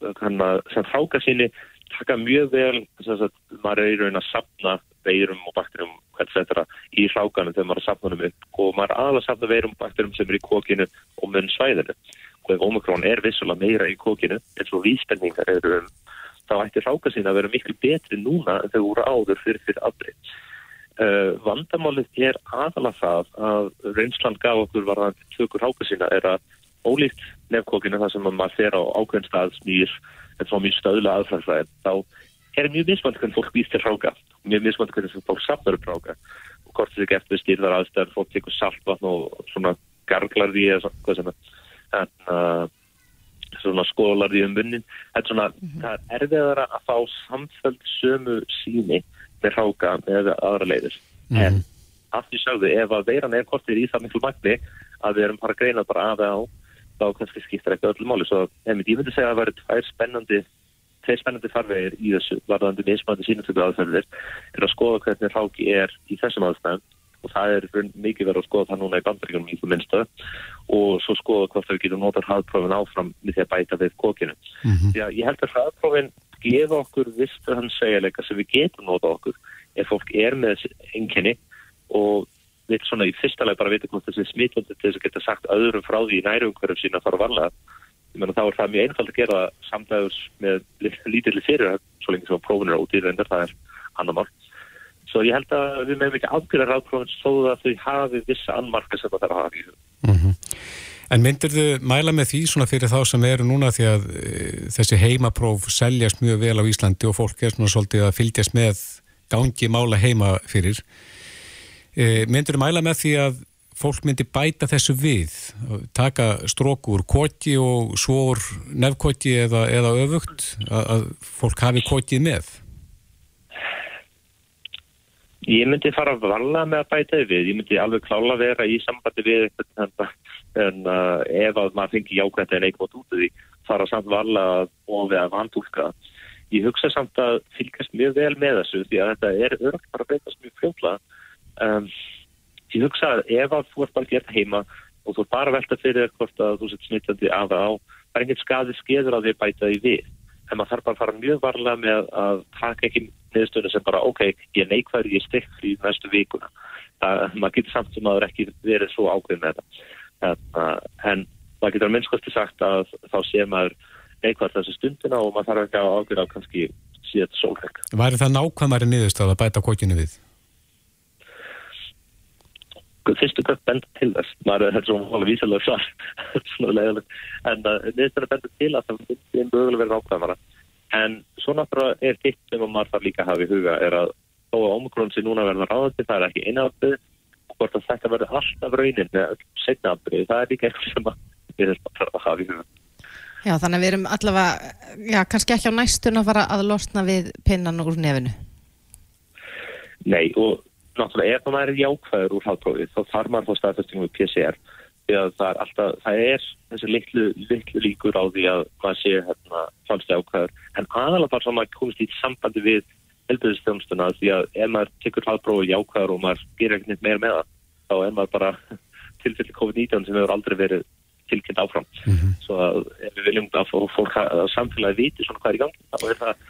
H: sem fráka síni taka mjög vel þess að maður er í raun að sapna veirum og bakterum etc. í hlákanum þegar maður er að sapna um upp og maður er aðalega að sapna veirum og bakterum sem er í kókinu og munn svæðinu og ef Omikron er vissulega meira í kókinu eins og víspenningar eru um þá ætti hláka sína að vera miklu betri núna en þau voru áður fyrir fyrir afbreyt. Uh, vandamálið er aðalega það að reynsland gaf okkur varðan tökur hláka sína er að ólíkt nefnkókinu þar sem maður fer á ákveðin stað smýr en svo mjög stöðla aðfragsræðin þá er mjög mismönd hvernig fólk býst til ráka mjög mismönd hvernig fólk safnar upp ráka og hvort þessi gert við styrðar aðstæðar fólk tekur saltvatn og svona garglar því eða svona en, uh, svona skólar því um bunnin en svona mm -hmm. það er erfiðara að fá samfæld sömu síni með ráka með aðra leiðir mm -hmm. en allt í sögðu ef að veiran er kortir í það miklu magni að við erum bara að greina bara aðeins á þá kannski skiptar eitthvað öllum máli svo ég myndi segja að það væri tvær spennandi tveir spennandi farvegir í þessu varðandi mismandi sínutöku aðferðir er að skoða hvernig ráki er í þessum aðstæðum og það er mikið verið að skoða það núna í bandaríkunum í þú minnstu og svo skoða hvort við getum notað hraðprófin áfram með því að bæta við kókinu. Mm -hmm. Já, ég held að hraðprófin gefa okkur vistu hann segjuleika sem við getum notað okkur ef fólk er með enginni og við svona í fyrsta leg bara veitum hvort þessi smittandi til þess að geta sagt öðrum frá því í nærumhverjum sína fara varlega ég menna þá er það mjög einfald að gera samdæðus með lítilli fyrir svo lengi sem prófunir á útýrðendur, það er annar mál. Svo ég held að við meðum ekki afgjörða ráðprófins þó að þau hafi vissa anmarka sem það þarf að hafa hug. Mm -hmm.
C: En myndir þau mæla með því svona fyrir þá sem eru núna því að e, þessi heimapróf seljast mjög vel á Íslandi og fólk er svona svolítið að fylgjast með gangi mála heima fyrir. E, myndir þau mæla með því að fólk myndi bæta þessu við, taka strókur koti og svor nefnkoti eða, eða öfugt, að, að fólk hafi kotið með?
H: Ég myndi fara að valda með að bæta við, ég myndi alveg klála að vera í sambandi við eitthvað en uh, ef að maður fengi jákvæmt en eitthvað út af því, fara samt valda og við að vantúlka. Ég hugsa samt að fylgast mjög vel með þessu því að þetta er örgt bara að breytast mjög fljóðla. Um, ég hugsa að ef að þú ert bara gert heima og þú ert bara velta fyrir hvort að þú sett smittandi af það á það er ekkert skadi skeður að bæta því við. En maður þarf bara að fara mjög varlega með að taka ekki neðstöðinu sem bara ok, ég neikvæður, ég styrk fyrir næstu vikuna. Það, maður getur samt sem maður ekki verið svo ákveð með þetta. En, en maður getur að minnskosti sagt að þá sé maður neikvæður þessu stundina og maður þarf ekki að ákveða kannski síðan sólheng
C: Væri það nákvæmari niðurstöð að bæta kokinu við?
H: Fyrstu köp benda til þess. Maður er svona alveg vísilega svar. Svona leiðilegt en niðurstöður uh, benda til að það finnst mögulega verið ákvæmara en svo náttúrulega er hitt sem maður þarf líka að hafa í huga er að þó að omikron sé núna verða ráðandi það er ekki einafrið hvort að þetta verður alltaf raunin með setna afbrið það er líka eitthvað sem við bara að hafa í huga.
B: Já þannig að við erum allavega já kannski ekki á næstun að fara að losna við pinnan úr nefinu.
H: Nei og náttúrulega ef maður er jákvæður úr haldprófið þá þarf maður þá staðfestingum við PCR því að það er alltaf, það er þessi litlu, litlu líkur á því að maður sé hérna falskt jákvæður. En aðalega bara svo að maður komist í sambandi við helbiðistjónstuna því að ef maður tekur haldprófið jákvæður og maður gerir ekkert meira með það þá er maður bara tilfelli COVID-19 sem hefur aldrei verið tilkynnt áfram. Mm -hmm. svo að ef við viljum að fólk að samfélagi viti svona hvað er í gangi þá er það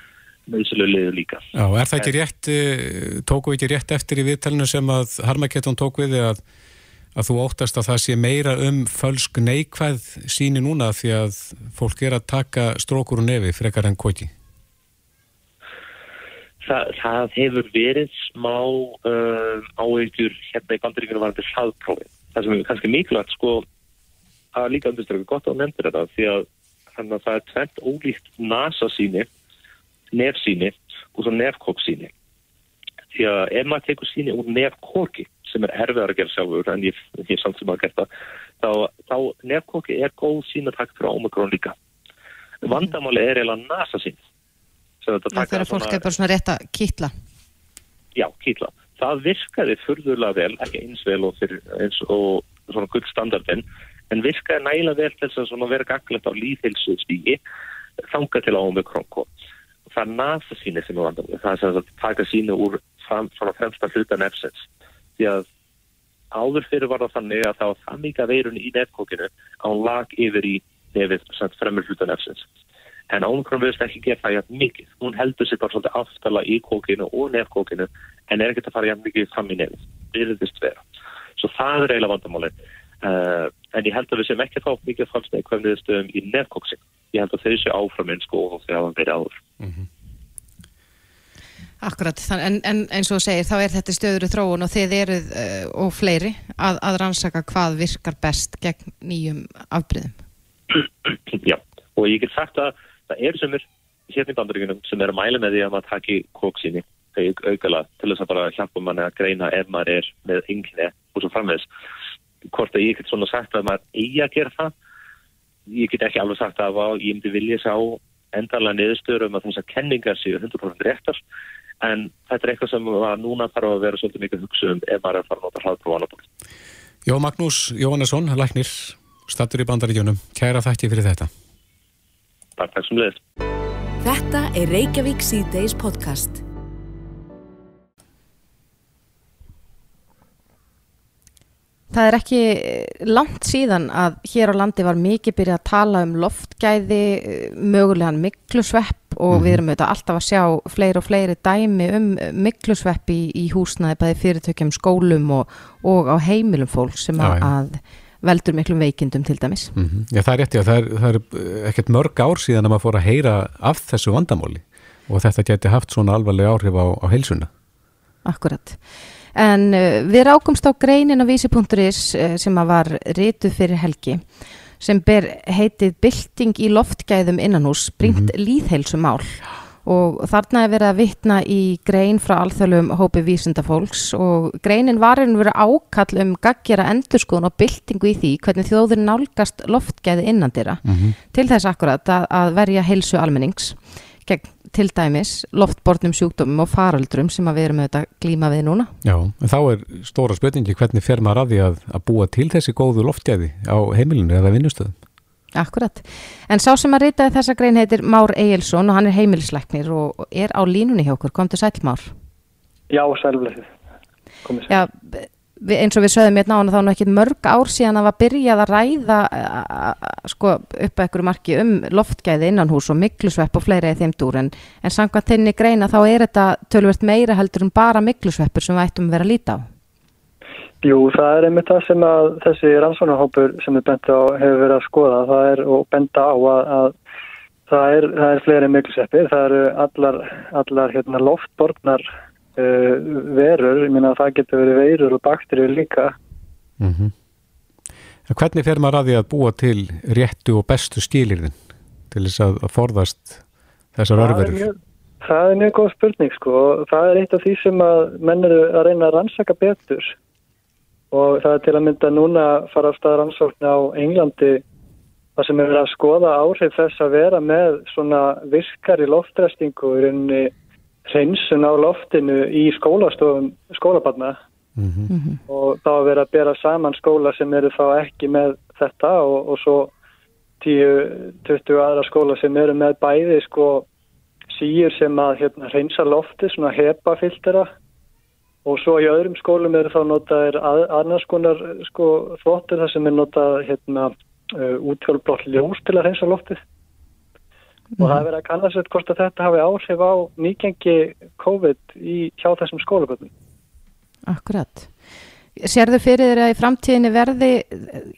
H: meðsölu liður líka.
C: Já, er það ekki rétt, eh, tóku ekki rétt eftir í viðtalinu sem að Harmaketton tók við að, að þú óttast að það sé meira um fölsk neikvæð síni núna því að fólk er að taka strókur og nefi frekar enn koti?
H: Þa, það hefur verið smá um, áhegjur hérna í bandaríkunum varandi hlaðprófi. Það sem er kannski mikilvægt sko að líka undirströku gott á nefndir þetta því að þannig að það er tvent ólíkt NASA síni nefsíni og svo nefkóksíni. Því að ef maður tekur síni úr nefkóki sem er erfiðar að gera sjálfur en ég er samt sem að gera það, þá, þá nefkóki er góð sínatak fyrir ómikrón líka. Vandamáli er eiginlega nasa sín.
B: Þegar fólk er bara svona rétt að kýtla.
H: Já, kýtla. Það virkaði fyrðurlega vel, ekki eins vel og, fyrir, eins og svona gullstandardin, en virkaði næla vel þess að vera gaglegt á líðhilsu stígi þanga til ómikrón kók það er nasa síni sem er vandamál það er sem að taka síni úr fram, svona fremsta hluta nefnsins því að áður fyrir var það þannig að það var það mikið veirun í nefnkókinu að hún lag yfir í nefið fremur hluta nefnsins en Omikron verðist ekki gera það jægt mikið. Hún heldur sér bara svolítið aftala í kókinu og nefnkókinu en er ekki að fara jægt mikið fram í er þetta vera. Svo það er eiginlega vandamáli. Uh, en ég held að við sem ekki fá mikið hvernig þið stöðum í nefnkóksin. Ég held að þeir séu áfram eins og þegar það verið áður. Mm -hmm.
B: Akkurat, en, en eins og segir þá er þetta stöður í þróun og þið eruð uh, og fleiri að, að rannsaka hvað virkar best gegn nýjum afbríðum.
H: Já, og ég get sagt að það eru sem er hérna í bandaríkunum sem er að mæla með því að maður taki kóksíni aukala til þess að bara hjálpa manni að greina ef maður er með yngni og svo framvegs. Hvort að ég get svona sagt að maður eigi að gera það, ég get ekki alveg sagt að ég myndi vilja sá endarlega niðurstöður um að þessar kenningar séu 100% réttar en þetta er eitthvað sem núna þarf að vera svolítið mikið hugsa um ef maður er að fara að nota hraðprófanabók.
C: Jó Magnús Jóhannesson, læknir, stattur í bandaríkjónum, kæra þætti fyrir þetta.
H: Takk, takk sem leiðist.
A: Þetta er Reykjavík C-Days podcast.
B: Það er ekki langt síðan að hér á landi var mikið byrjað að tala um loftgæði, mögulegan miklusvepp og mm -hmm. við erum auðvitað alltaf að sjá fleiri og fleiri dæmi um miklusvepp í, í húsnaði bæði fyrirtökjum, skólum og, og á heimilum fólk sem já, já. að veldur miklum veikindum til dæmis.
C: Mm -hmm. Já það er rétt, já, það er, það er ekkert mörg ár síðan að maður fór að heyra af þessu vandamóli og þetta geti haft svona alvarlega áhrif á, á heilsuna.
B: Akkurat. En uh, við rákumst á greinin á vísi.is uh, sem að var rítuð fyrir helgi sem ber heitið Bylting í loftgæðum innanús, bringt mm -hmm. líðheilsumál og þarna er verið að vittna í grein frá alþjóðlum hópi vísindafólks og greinin var einu verið ákall um gaggjara endurskóðun og byltingu í því hvernig þjóður nálgast loftgæði innandira mm -hmm. til þess akkurat að, að verja heilsu almennings gegn til dæmis loftbornum sjúkdómum og faraldrum sem við erum auðvitað glíma við núna.
C: Já, en þá er stóra spötingi hvernig fer maður að því að, að búa til þessi góðu loftgæði á heimilinu eða vinnustöðum.
B: Akkurat, en sá sem að reytaði þessa grein heitir Már Egilson og hann er heimilisleiknir og er á línunni hjá okkur, kom til sæl Már?
I: Já, sælflöðu.
B: Já, við, eins og við sögum hérna ána þá nú ekkit mörg ár síðan að var byrjað að ræða sko upp að ekkur marki um loftgæði innan hús og miklusvepp og fleira í þeim dúr. En, en samkvæmt þinni greina þá er þetta tölvert meira heldur en bara miklusveppur sem við ættum að vera að líta á.
I: Jú, það er einmitt það sem að þessi rannsónarhópur sem við benda á hefur verið að skoða. Það er og benda á að, að það er, er fleiri miklusveppir, það eru allar, allar hérna, loftborgnar verur, ég minna að það getur verið veirur og bakterjur líka. Mm -hmm.
C: Hvernig fer maður að því að búa til réttu og bestu skilirðin til þess að, forðast þessar örverur?
I: Það er mjög góð spurning sko og það er eitt af því sem að menn eru að reyna að rannsaka betur og það er til að mynda núna að fara á stað rannsókn á Englandi það sem er að skoða áhrif þess að vera með svona virkar í loftræstingu í rauninni hreinsun á loftinu í skólastofum skólabarna. Mm -hmm. og þá að vera að bera saman skóla sem eru þá ekki með þetta og, og svo 10-20 aðra skóla sem eru með bæði sko síur sem að hérna, hreinsa lofti, svona hepafiltera. Og svo í öðrum skólum eru þá notaðir að, annars konar sko þvottur þar sem er notað hérna, uh, útfjálfblótt ljós til að hreinsa loftið og það er verið að kanna sér hvort að þetta hafi áhrif á nýgengi COVID í hjá þessum skólaböldum.
B: Akkurat. Serðu fyrir þeirra í framtíðinni verði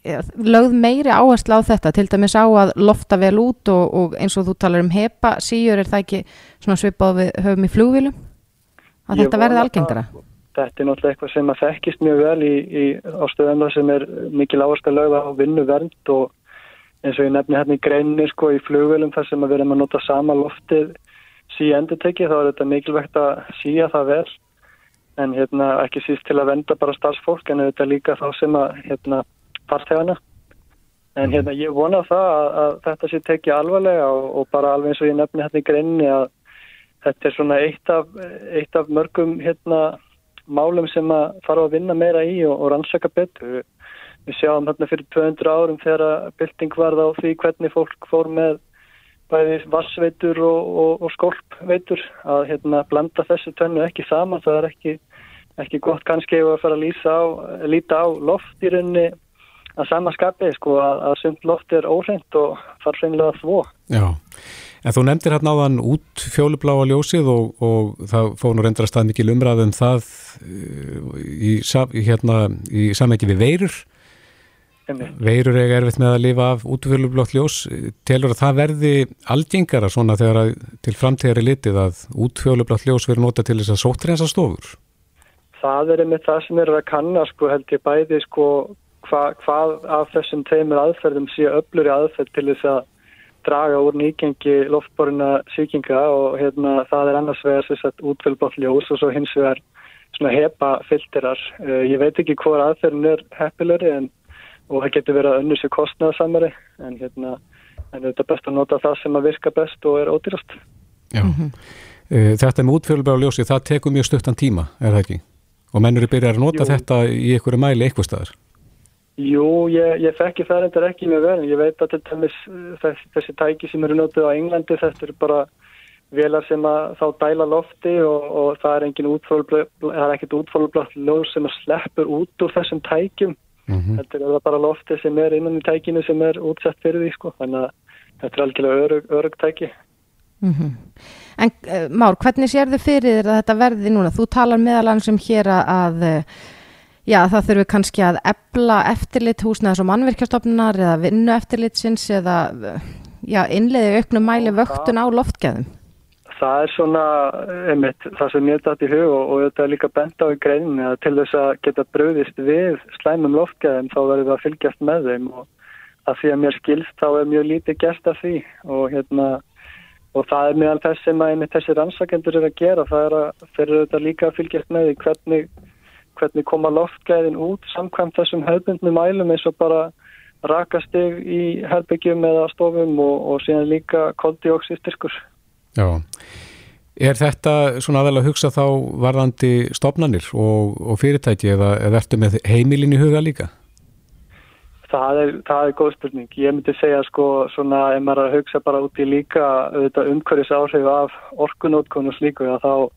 B: eh, lögð meiri áherslu á þetta, til dæmis á að lofta vel út og, og eins og þú talar um hepa, síur er það ekki svona svipað við höfum í flugvílum? Að Ég þetta verði algengara?
I: Að, þetta er náttúrulega eitthvað sem að þekkist mjög vel í, í ástöðum sem er mikil áherslu að lögða á vinnu vernd og eins og ég nefni hérna í greinni sko í flugvelum þar sem við erum að nota sama loftið sí endur tekið þá er þetta mikilvægt að síja það vel. En hérna ekki síst til að venda bara starfsfólk en þetta líka þá sem að hérna farþegana. En hérna ég vona það að, að þetta sé tekið alvarlega og, og bara alveg eins og ég nefni hérna í greinni að þetta er svona eitt af, eitt af mörgum hérna málum sem að fara að vinna meira í og, og rannsaka betur Við sjáum hérna fyrir 200 árum þegar bylting varð á því hvernig fólk fór með bæði vassveitur og, og, og skolpveitur að hérna blanda þessu tönnu ekki saman. Það er ekki, ekki gott kannski að fara að á, líta á loft í rauninni að sama skapi sko að, að sumt loft er óhreint og þarf reynilega að þvó.
C: Já, En þú nefndir hérna áðan út fjólubláa ljósið og, og það fóð nú reyndra stað mikil umræðum það í, hérna, í samveki við veirur. Veirur eiga erfitt með að lifa af út fjólublátt ljós. Telur að það verði algengara svona þegar að, til framtíðari litið að út fjólublátt ljós verður nota til þess að sótrensa stofur?
I: Það er með það sem er að kanna sko held ég bæði sko hva, hvað af þessum teimur aðferðum sé öflur í aðferð til þess að draga úr nýgengi loftborina síkinga og hérna það er annars vegar sérstaklega útfélgbátt ljós og svo hins vegar svona hepa filterar. Uh, ég veit ekki hvað aðferðin er heppilari en og það getur verið að önnur sér kostnæðasamari en hérna en þetta er best að nota það sem að virka best og er ódýrast.
C: Já, mm -hmm. þetta með útfélgbátt ljósi það tekur mjög stuttan tíma, er það ekki? Og mennur er byrjað að nota Jú. þetta í einhverju mæli eitthvað staðar?
I: Jú, ég, ég fekki það reyndar ekki með vel. Ég veit að dæmis, þess, þessi tæki sem eru notið á Englandi, þetta eru bara velar sem að þá dæla lofti og, og það er engin útfólublátt ljóð sem að sleppur út úr þessum tækjum. Mm -hmm. Þetta er bara lofti sem er innan í tækinu sem er útsett fyrir því, sko. Þannig að þetta er algjörlega örug, örug tæki.
B: Mm -hmm. En uh, Már, hvernig sér þið fyrir að þetta verði núna? Þú talar meðal annars um hér að uh, Já, það þurfum við kannski að ebla eftirlit húsnaðs og mannverkjastofnunar eða vinnu eftirlitsins eða já, innleiði auknum mæli vöktun á loftgæðum.
I: Það er svona, einmitt, það sem ég dætt í hug og, og þetta er líka bent á í greinin að til þess að geta bröðist við slæmum loftgæðum þá verður það að fylgjast með þeim og að því að mér skilst þá er mjög lítið gert af því og hérna og það er meðal þess sem að einmitt þessi rannsakendur er að gera, það er að þeir eru líka að fylgjast með því hvernig hvernig koma loftgæðin út samkvæmt þessum höfbundnum mælum eins og bara rakastig í herbyggjum eða stofum og, og síðan líka koldioxistyrkur.
C: Já, er þetta svona aðeins að hugsa þá varðandi stofnanir og, og fyrirtæki eða, ertu með heimilin í huga líka?
I: Það er, það er góð spurning. Ég myndi segja sko svona ef maður er að hugsa bara út í líka umhverjus áhrif af orkunótkonus líka þá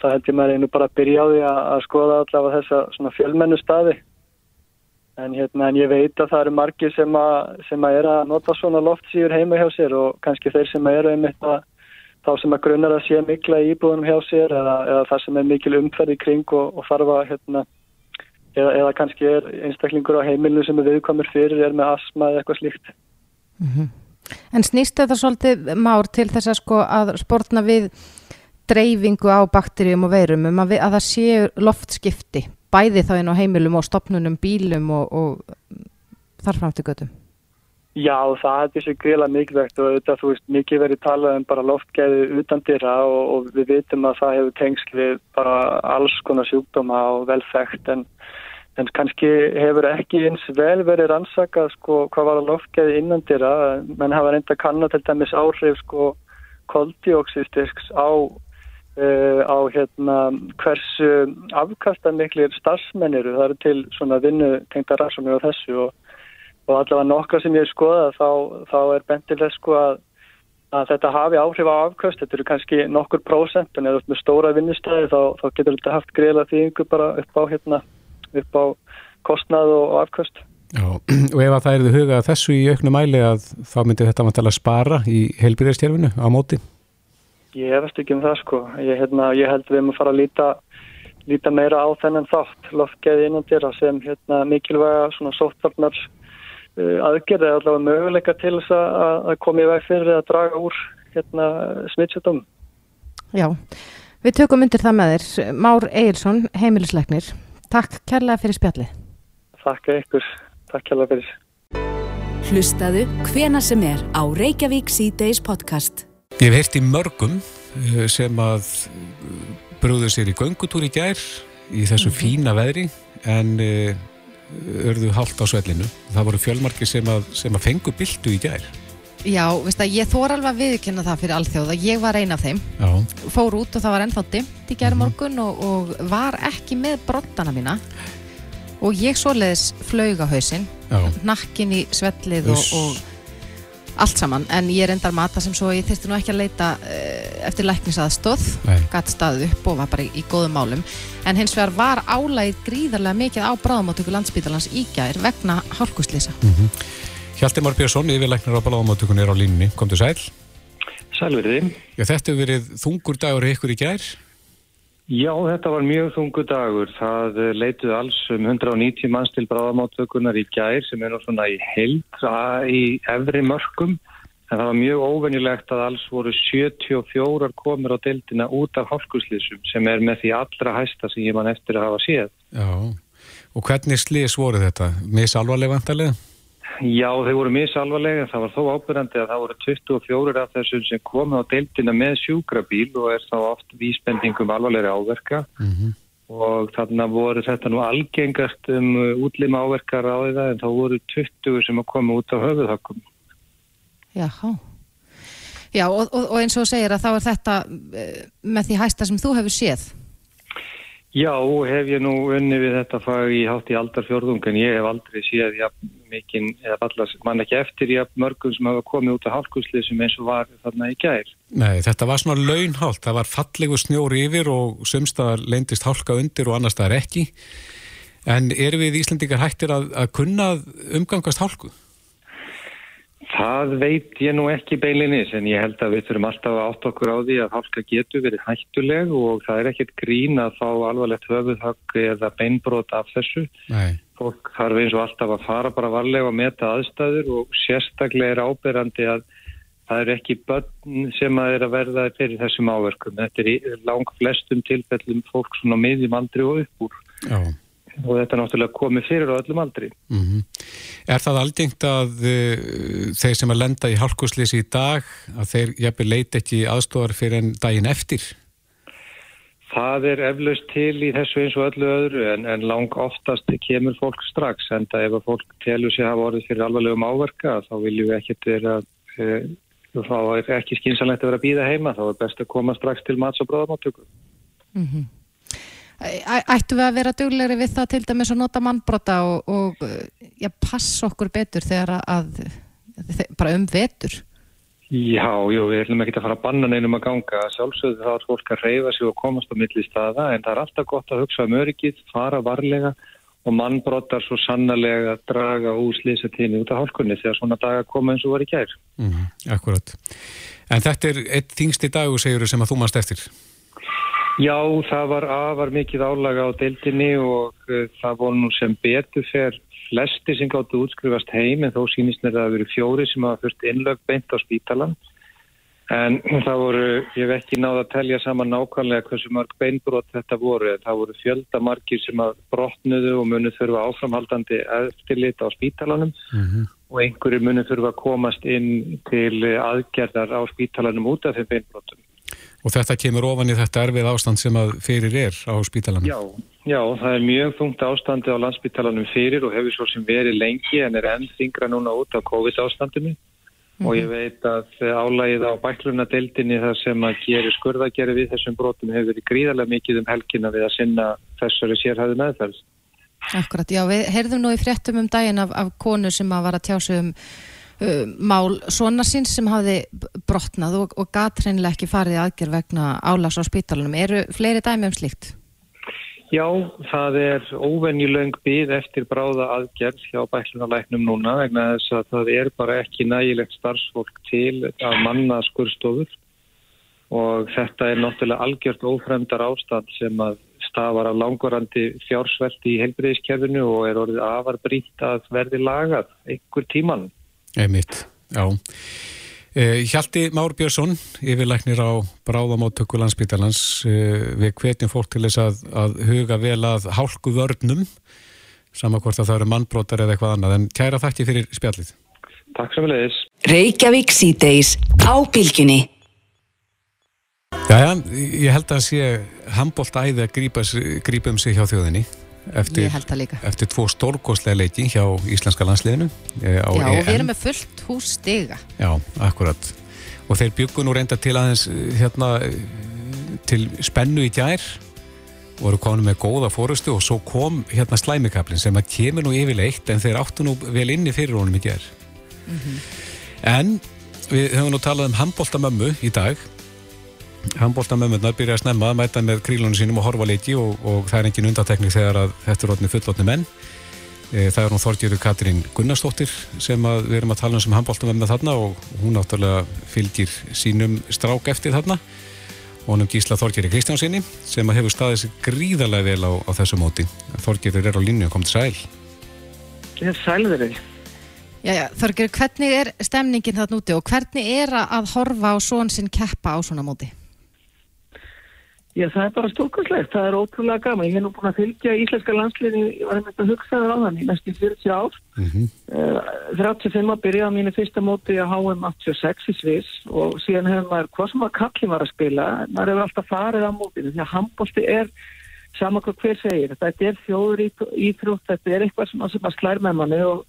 I: það held ég maður einu bara að byrja á því að, að skoða allavega þessa svona fjölmennu staði en hérna en ég veit að það eru margir sem að, sem að er að nota svona loftsýur heima hjá sér og kannski þeir sem eru einmitt að þá sem að grunnar að sé mikla í íbúðunum hjá sér eða, eða það sem er mikil umferð í kring og, og farfa hérna eða, eða kannski er einstaklingur á heimilinu sem er viðkomur fyrir er með asma eða eitthvað slíkt
B: mm -hmm. En snýst þetta svolítið már til þess að sko að sportna við dreifingu á bakterjum og veirum um að, við, að það séu loftskipti bæði þá inn á heimilum og stopnunum, bílum og, og þarframtu göttum?
I: Já, það er þessi grila mikilvægt og þetta, þú veist, mikið verið talað um bara loftgæði utan dyrra og, og við vitum að það hefur tengsl við bara alls konar sjúkdóma og velfægt en, en kannski hefur ekki eins vel verið rannsakað sko hvað var að loftgæði innan dyrra, menn hafa reynda kannan til dæmis áhrif sko koldioxistyrks á Uh, á hérna hversu afkastamiklir starfsmenniru það eru til svona vinnu tengta rannsóknir á þessu og, og allavega nokkra sem ég skoða þá, þá er bentileg sko að, að þetta hafi áhrif á afkast þetta eru kannski nokkur prósent en eða með stóra vinnustæði þá, þá getur þetta haft greiðlega þýðingu bara upp á hérna upp á kostnað og, og afkast
C: Já, og ef að það er þið hugað þessu í auknu mæli að þá myndir þetta vantala spara í heilbyrðarstjárfinu á móti?
I: Ég hefast ekki um það sko. Ég, hérna, ég held við erum að fara að líta, líta meira á þennan þátt loftgeði innandir sem hérna, mikilvæga svona sóttvarnar uh, aðgerði eða allavega möguleika til þess að, að koma í veg fyrir að draga úr hérna, smittsjöldum.
B: Já, við tökum undir það með þér. Már Eilsson, heimilisleiknir. Takk kærlega fyrir spjallið.
I: Takk ykkur. Takk kærlega fyrir.
A: Hlustaðu hvena sem er á Reykjavík C-Days podcast.
C: Ég hef heirt í mörgum eh, sem að eh, brúðu sér í göngutúr í gær í þessu mm -hmm. fína veðri en örðu hálft á svellinu. Það voru fjölmarki sem að, sem að fengu bildu í gær.
B: Já, veist að ég þór alveg að viðkynna það fyrir allþjóða. Ég var eina af þeim. Já. Fór út og það var ennþá dimt í gær morgun mm -hmm. og, og var ekki með brottana mína og ég svoleiðis flög á hausin, nakkin í svellið og, og allt saman, en ég er endar mata sem svo ég þurfti nú ekki að leita uh, eftir læknisaðstóð, gæti staðið upp og var bara í, í góðum málum, en hins vegar var álægið gríðarlega mikið á bráðamáttöku landsbítalans ígæðir vegna hálkuslýsa. Mm
C: -hmm. Hjalti Már Björnsson, yfirleiknar á bráðamáttökunni er á línni, kom til sæl?
J: Sælverði.
C: Já, þetta hefur verið þungur dagur ykkur í gær?
J: Já, þetta var mjög þungur dagur. Það leituð alls um 190 manns til bráðamáttökunar í gær sem er nú svona í held í efri mörgum. En það var mjög óvenjulegt að alls voru 74 komur á deildina út af hálkuslýsum sem er með því allra hæsta sem ég mann eftir að hafa séð.
C: Já, og hvernig slýs voru þetta? Misalvarlega vantarlega?
J: Já, þeir voru misalvarlega en það var þó ábyrgandi að það voru 24 af þessum sem komu á deildina með sjúkrabíl og er þá oft vísbendingum alvarlega áverka mm -hmm. og þannig voru þetta nú algengast um útlima áverkar á það en þá voru 20 sem að koma út á höfuðhökkum.
B: Jáhá. Já, og, og, og eins og segir að þá er þetta eh, með því hæsta sem þú hefur séð?
J: Já, hef ég nú unni við þetta fag í hátt í aldarfjörðung en ég hef aldrei séð ja, mikinn, eða allast mann ekki eftir ja, mörgum sem hafa komið út af hálkuslið sem eins og var þarna í gær.
C: Nei, þetta var svona launhált, það var fallegu snjóri yfir og sumstaðar leindist hálka undir og annars staðar ekki. En eru við Íslandingar hættir að, að kunna umgangast hálku?
J: Það veit ég nú ekki beilinnis en ég held að við þurfum alltaf að átt okkur á því að hálka getur verið hættuleg og það er ekkert grín að fá alvarlegt höfuðhögg eða beinbrót af þessu.
C: Nei.
J: Fólk þarf eins og alltaf að fara bara varlega og meta aðstæður og sérstaklega er áberandi að það er ekki börn sem að er að verða fyrir þessum áverkum. Þetta er lang flestum tilfellum fólk svona meðjum aldrei og upp úr.
C: Já
J: og þetta er náttúrulega komið fyrir á öllum aldri.
C: Mm -hmm. Er það aldengt að uh, þeir sem að lenda í hálkuslýsi í dag að þeir jafnveg leiti ekki aðstofar fyrir en daginn eftir?
J: Það er eflaust til í þessu eins og öllu öðru en, en lang oftast kemur fólk strax en það ef að fólk telur sig að hafa orðið fyrir alvarlegum áverka þá viljum við ekkert vera uh, þá er ekki skynsalegt að vera að býða heima þá er best að koma strax til mats og bráðamáttöku.
B: Mm -hmm. Ættu við að vera duglegri við það til dæmis að nota mannbrota og, og já, passa okkur betur þegar að, bara um vetur?
J: Já, jú, við ætlum ekki að fara að banna neinum að ganga. Sjálfsögðu þá er fólk að reyfa sig og komast á milli staða en það er alltaf gott að hugsa um öryggið, fara varlega og mannbrotar svo sannarlega að draga úr slýsatíni út af hálkunni þegar svona daga koma eins og var í kær.
C: Mm, akkurat. En þetta er eitt þingsti dagu, segjuru, sem að þú mannst eftir?
J: Já, það var afar mikið álaga á deildinni og uh, það voru nú sem betur fer flesti sem gáttu útskrifast heim en þó sínist mér að það veru fjóri sem hafa fyrst innlög beint á spítalan en það voru, ég veit ekki náða að telja saman nákvæmlega hversu marg beinbrot þetta voru, það voru fjöldamarkir sem að brotnuðu og munið þurfa áframhaldandi eftirlit á spítalanum. Mm -hmm. og einhverju munið þurfa að komast inn til aðgerðar á spítalanum út af þeim beinbrotum
C: Og þetta kemur ofan í þetta erfið ástand sem að fyrir er á spítalanum?
J: Já, já, það er mjög þungt ástandi á landspítalanum fyrir og hefur svo sem verið lengi en er enn þingra núna út á COVID ástandinu mm -hmm. og ég veit að álægið á bæklunadeildinni þar sem að gerir skurðagerði við þessum brotum hefur verið gríðarlega mikið um helgina við að sinna þessari sérhæðu meðferð.
B: Akkurat, já, við heyrðum nú í fréttum um daginn af, af konu sem að var að tjásu um uh, mál svona síns sem hafiði brotnað og, og gatreinlega ekki farið aðgerð vegna álags á spítalunum. Eru fleiri dæmi um slíkt?
J: Já, það er óvenjuleg byggð eftir bráða aðgerð hjá bæklunarleiknum núna vegna þess að það er bara ekki nægilegt starfsfólk til að manna skurstofur og þetta er náttúrulega algjört ófremdar ástand sem að stafar af langvarandi fjársveldi í helbriðiskerfinu og er orðið afar brýtt að verði lagað einhver tíman.
C: Einmitt, já. Eh, Hjalti Már Björnsson, yfirleiknir á Bráðamáttöku landsbytalans, eh, við hvetjum fólk til þess að, að huga vel að hálku vörnum, samankvort að það eru mannbrotar eða eitthvað annað, en kæra þakki fyrir spjallið.
J: Takk sem við leiðis.
A: Reykjavík síðdeis á bylginni.
C: Já, já, ég held að sé handbólt æði að grípa um sig hjá þjóðinni eftir, eftir tvo stórkostlega leiki hjá Íslenska landsliðinu
B: eh, Já, og við erum með fullt hús stiga.
C: Já, akkurat. Og þeir byggun og reynda til aðeins eh, hérna, til spennu í gjær og eru komin með góða fórustu og svo kom hérna slæmikablin sem að kemur nú yfirleitt en þeir áttu nú vel inni fyrir honum í gjær mm -hmm. en við höfum nú talað um handbóltamömmu í dag handbóltamömmunar byrja að snemma að mæta með krílunum sínum og horfa leiki og, og það er engin undatekning þegar að þetta er rótni fullotni menn E, það er hún Þorgjörður Katrín Gunnarsdóttir sem við erum að tala um sem handbóltum með þarna og hún áttalega fylgir sínum strák eftir þarna og hún um Gísla Þorgjörði Kristjánsinni sem hefur staðið sér gríðarlega vel á, á þessu móti. Þorgjörður er á línu og kom til sæl.
K: Ég er sælverið.
B: Þorgjörður, hvernig er stemningin þarna úti og hvernig er að horfa á svon sinn keppa á svona móti?
K: Já, það er bara stórkvæmslegt, það er ótrúlega gaman. Ég hef nú búin að fylgja íslenska landsliðni, ég var einmitt að hugsa það á þann í næstu 40 ár. Mm -hmm. uh, 35 að byrja á mínu fyrsta móti að HM 86 í Sviss og síðan hefur maður, hvað sem að kallin var að spila, maður hefur alltaf farið á mótinu. Því að handbólti er, saman hvað hver segir, þetta er þjóður íþrótt, þetta er eitthvað sem að, slær með manni og,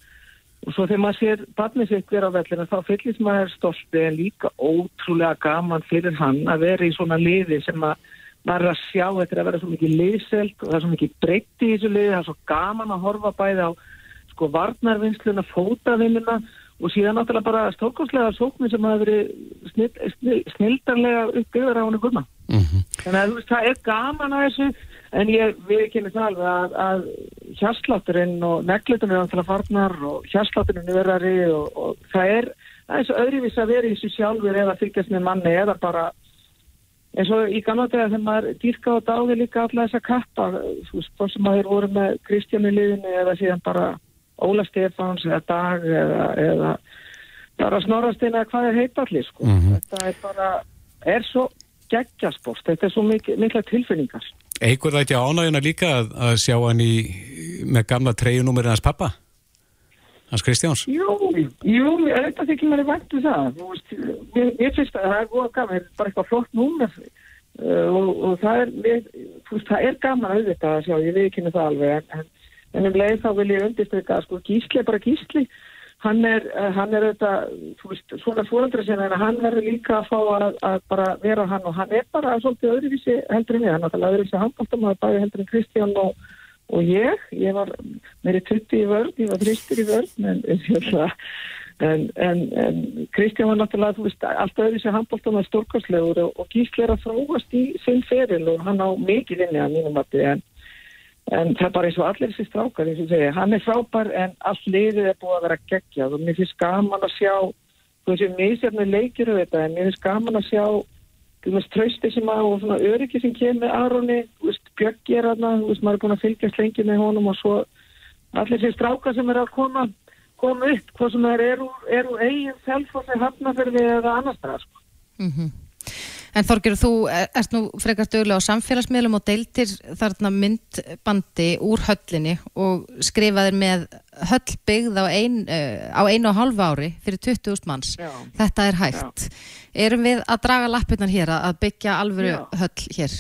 K: og svo þegar maður sér barnið sitt vera á vellinu þá fyllist maður stolti en líka ótrúlega gaman fyrir hann að vera í svona liði sem að maður er að sjá þetta að vera svo mikið liðselt og það er svo mikið breytti í þessu liði, það er svo gaman að horfa bæði á sko varnarvinnsluna, fótavinnuna og síðan náttúrulega bara stórkonslega sóknir sem hafa verið snill, snill, snildarlega uppgöður á henni gulma. Mm -hmm. Þannig að veist, það er gaman að þessu en ég við kynni það alveg að, að hérslátturinn og neglutunum er náttúrulega farnar og hérslátturinn er verðari og, og það er, það er svo öðruvís að vera í þessu sjálfur eða fylgjast með manni eða bara eins og í gamla dega þegar maður dýrka á dáði líka alla þessa kappa þú veist, þá sem maður voru með Kristjánu liðinu eða síðan bara Óla Stefáns eða Dag eða, eða bara Snorastein eða hvað er heitallir sko. Mm -hmm. þetta er bara, er svo geggjasport, þetta er svo mikla tilfinningar.
C: Eigur það ekki ánæguna líka að, sjá hann í með gamla treyjunúmerinn hans pappa? Hans Kristjáns?
K: Jú, jú, þetta þykir mér væntu um það. Ég, ég finnst að það er góða gaman, það er bara eitthvað flott númer uh, og, og það er, ég, veist, það er gaman auðvitað að sjá, ég með það alveg, en, en um leið þá vil ég undirstryka að sko gísli er bara gísli, hann er, uh, hann er auðvitað, þú veist, svona fóröldra sinna, en hann verður líka að fá að, að bara vera hann og hann er bara svolítið öðruvísi heldur en við, hann er alltaf öðruvísi handbóltum og bæði heldur en Kristján og og ég, ég var meiri tutti í vörð, ég var þristur í vörð en, en, en, en Kristján var náttúrulega veist, alltaf öðru sem handbóltan var stórkastlegur og, og gísli að fróast í sinn feril og hann á mikið inni að mínum að en það er bara eins og allir þessi strákar hann er frábær en allt liðið er búið að vera geggjað og mér finnst gaman að sjá þú veist, ég misjafni leikir um þetta en mér finnst gaman að sjá veist, trösti sem að og svona öryggi sem kemur Aronni, Björk er aðna, maður er búin að fylgjast lengi með honum og svo allir þessi stráka sem er að koma, koma upp, hvað sem það eru, eigin selfossi hafnaferði eða annars það, sko.
B: Mm -hmm. En Þorgjur, þú ert nú frekar dögulega á samfélagsmiðlum og deiltir þarna myndbandi úr höllinni og skrifaðir með höllbyggð á, ein, uh, á einu og halvu ári fyrir 20.000 manns. Já. Þetta er hægt. Já. Erum við að draga lappirnar hér að byggja alvöru Já. höll hér?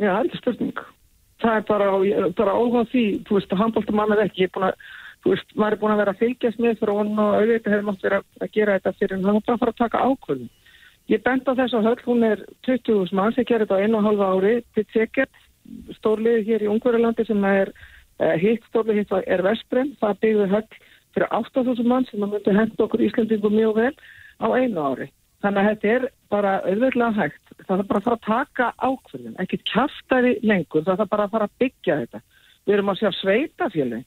K: Já, það er ekki spurning. Það er bara, bara óháð því, þú veist, að handbólta mann er ekki, ég er búin að Þú veist, maður er búin að vera að fylgjast með fyrir honum og auðvitað hefur mátt verið að gera þetta fyrir en það er bara að fara að taka ákvöldum. Ég bent á þess að höll, hún er 20.000 mann sem gerir þetta einu og halva ári til tekert, stórlið hér í Ungverðarlandi sem er uh, hitt stórlið hitt er Vestbrem, það byggði höll fyrir 8.000 mann sem maður myndi henda okkur Íslandingum mjög vel á einu ári. Þannig að þetta er bara auðvitað hægt. Það er bara að fara að taka ákveðin, ekkert kæftæri lengur, það er bara að fara að byggja þetta. Við erum að sjá sveitafélagin,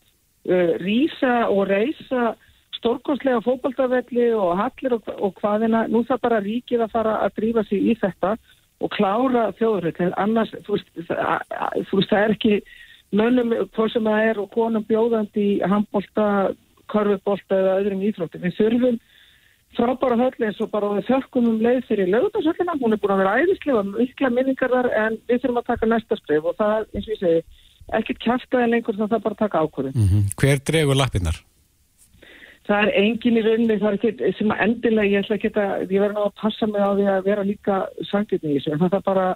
K: uh, rýsa og reysa stórkonslega fókbaltafelli og hallir og, og hvaðina, nú það bara ríkið að fara að drífa sig í þetta og klára þjóðurinn, annars þú veist, það, þú veist, það er ekki mönnum, hvað sem það er og konum bjóðandi í handbólta korfubólta eða öðrum íþróttum við þurfum frábæra höll eins og bara við þörkum um leið fyrir lögutarsöllina, hún er búin að vera æðislega mikla minningar þar en við þurfum að taka næsta skrif og það, eins og ég segi, ekkert kæftæði lengur þannig að það bara taka ákvörðin
C: mm -hmm. Hver dregur lappinnar?
K: Það er engin í rauninni, það er ekki sem að endilega ég ætla að geta, ég verður að passa mig á því að vera líka sangitni í þessu, en það er bara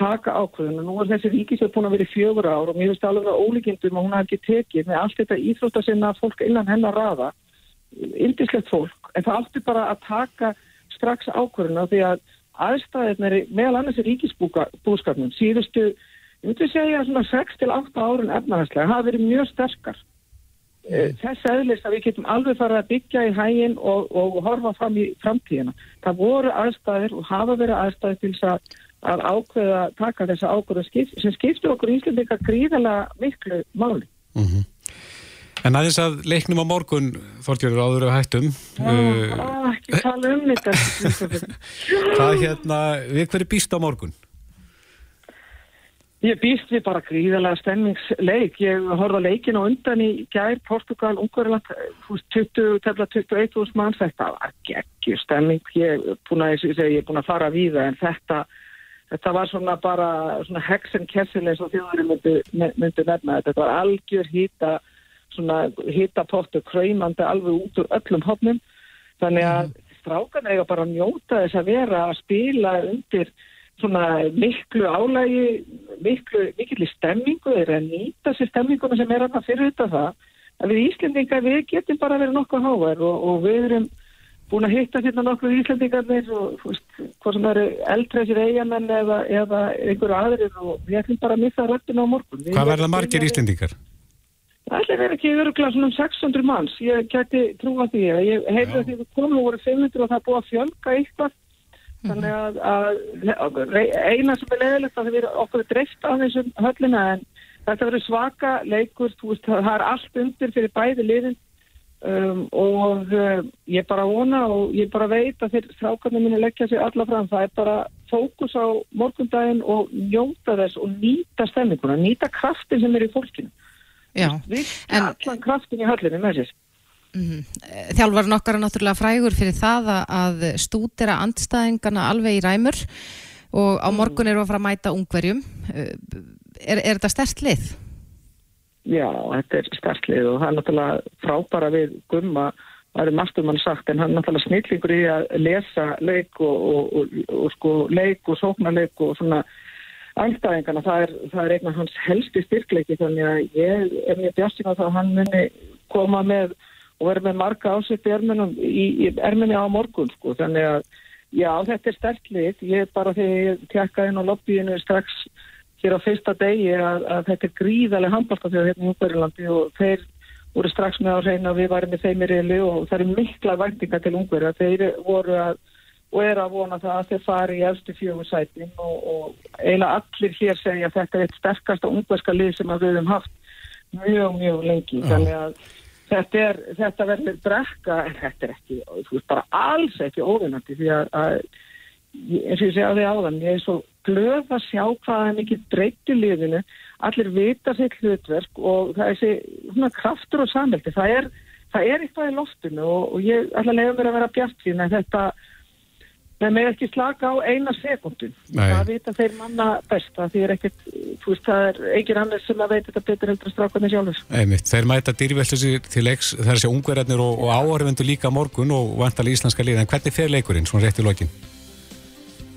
K: taka ákveðin og nú er þessi ríkisöð búin að vera í fjögur ár og mér finnst alveg að ólíkindum að hún hafi ekki tekið með allt þetta íþrótt að sinna fólk innan hennar rafa, yndislegt fólk, en það átti bara að taka strax ákveðina því að aðstæðirnir meðal annars í ríkisbúskapnum síðustu, ég myndi segja svona 6-8 árun efnahagslega hafa verið mjög sterkar þess aðlist að við getum alveg farið að byggja í hægin og, og horfa fram í framtíðina. Það voru aðstæðir og hafa verið aðstæðir til þess að, að ákveða taka þessa ákveða skipt, sem skiptu okkur íslendingar gríðala miklu máli. Mm -hmm.
C: En aðeins að leiknum á morgun, Þorgjörður, áður af hættum.
K: Já, uh, ekki tala um þetta.
C: Hvað hérna, við hverju býst á morgun?
K: Ég býst við bara gríðalega stemmingsleik. Ég horfa leikin á undan í gær, Portugal, Ungariland, 20, tefla 21 úrs mann, þetta var geggjur stemming. Ég er búin að, að fara við það en þetta, þetta var svona bara svona hexen kessel eins og þjóðurinn myndi, myndi nefna þetta. Var algjör hýta svona hittapottu kræmandi alveg út úr öllum hopnum þannig að mm. strákan eiga bara að njóta þess að vera að spila undir svona miklu álægi miklu, miklu stemmingu þeir að nýta sér stemminguna sem er að fyrir þetta það að við Íslendingar við getum bara verið nokkuð háver og, og við erum búin að hitta hérna nokkuð Íslendingarnir og fúst, hvað sem eru eldreysir eigamenn eða, eða einhverju aðrir og við ætlum bara að missa röttin á morgun.
C: Hvað verða margir Íslendingar?
K: Það er ekki öruglega svona um 600 manns, ég geti trúa því að ég heyrði að því að við komum og voru 500 og það er búið að fjölga eitthvað þannig að, að eina sem er leðilegt að við okkur dreift á þessum höllina en þetta verður svaka leikur, veist, það er allt undir fyrir bæði liðin. Um, og uh, ég bara vona og ég bara veit að þeir strákarnir minni leggja sér alla fram, það er bara fókus á morgundaginn og njóta þess og nýta stemminguna, nýta kraftin sem er í fólkinu. Við en... allan kraftin í höllinu með sér
B: mm -hmm. Þjálfarinn okkar er náttúrulega frægur fyrir það að stúdera andstæðingana alveg í ræmur og á mhm. morgun eru að fara að mæta ungverjum er, er þetta stert lið?
K: Já, þetta er stert lið og það er náttúrulega frábara við gumma það er margt um hann sagt en hann er náttúrulega snillingur í að lesa leik og, og, og, og sko leik og sóknarleik og svona angstæðingarna, það er, það er einhvern hans helsti styrkleiki þannig að ég er mjög bjastin á það að hann muni koma með og vera með marga ásett í erminni á morgun sko. þannig að já þetta er sterklið, ég er bara þegar ég tjekka inn á lobbyinu strax hér á fyrsta degi að, að þetta er gríðarlega handbóltafjöð hérna í Ungverilandi og þeir voru strax með á reyna við varum með þeim í reyli og það er mikla væntinga til Ungverja, þeir voru að og er að vona það að þeir fari í eftir fjögur sætin og, og eiginlega allir hér segja að þetta er eitt sterkasta ungverska lið sem við hefum haft mjög, mjög lengi. Þannig að þetta, er, þetta verður brekka en þetta er ekki, þú veist, bara alls ekki óvinnandi því að, að eins og ég segja því áðan, ég er svo glöð að sjá hvað mikið breytt í liðinu, allir vita sér hlutverk og það er þessi kraftur og samveldi, það er það er eitthvað í loftinu og, og ég ætla að leiða mér að vera bjart en þetta Það með ekki slaka á eina sekundin. Það vita þeir manna besta því er ekkert, þú veist, það er eigin annars sem að veit þetta betur heldur að strafka með sjálfur.
C: Einmitt, þeir mæta dýrveldsir til leiks, það er sér ungverðarnir og, og áhörvendur líka morgun og vantalega íslenska lið, en hvernig fer leikurinn, svona rétt í lokin?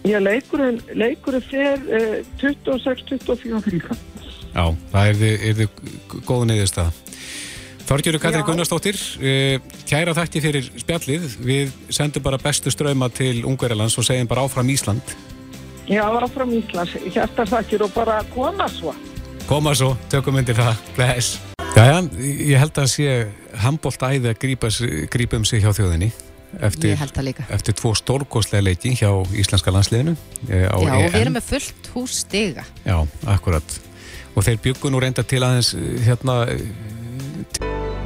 K: Já, leikurinn, leikurinn fer uh, 26-24.
C: Já, það er þið góð neyðist að Þorgjörður Katri Gunnarsdóttir, eh, kæra þætti fyrir spjallið. Við sendum bara bestu ströma til Ungverðarlands og segjum bara áfram Ísland.
K: Já, áfram Ísland. Hjartar þakkir og bara koma svo.
C: Koma svo, tökum undir það. Bless. Jæja, ég held að sé handbólt æði að grípa um sig hjá þjóðinni. Eftir, eftir tvo stórgóðslega leiki hjá Íslenska landsliðinu.
B: Já, og við erum með fullt hús stiga.
C: Já, akkurat. Og þeir byggun og reynda til aðeins hérna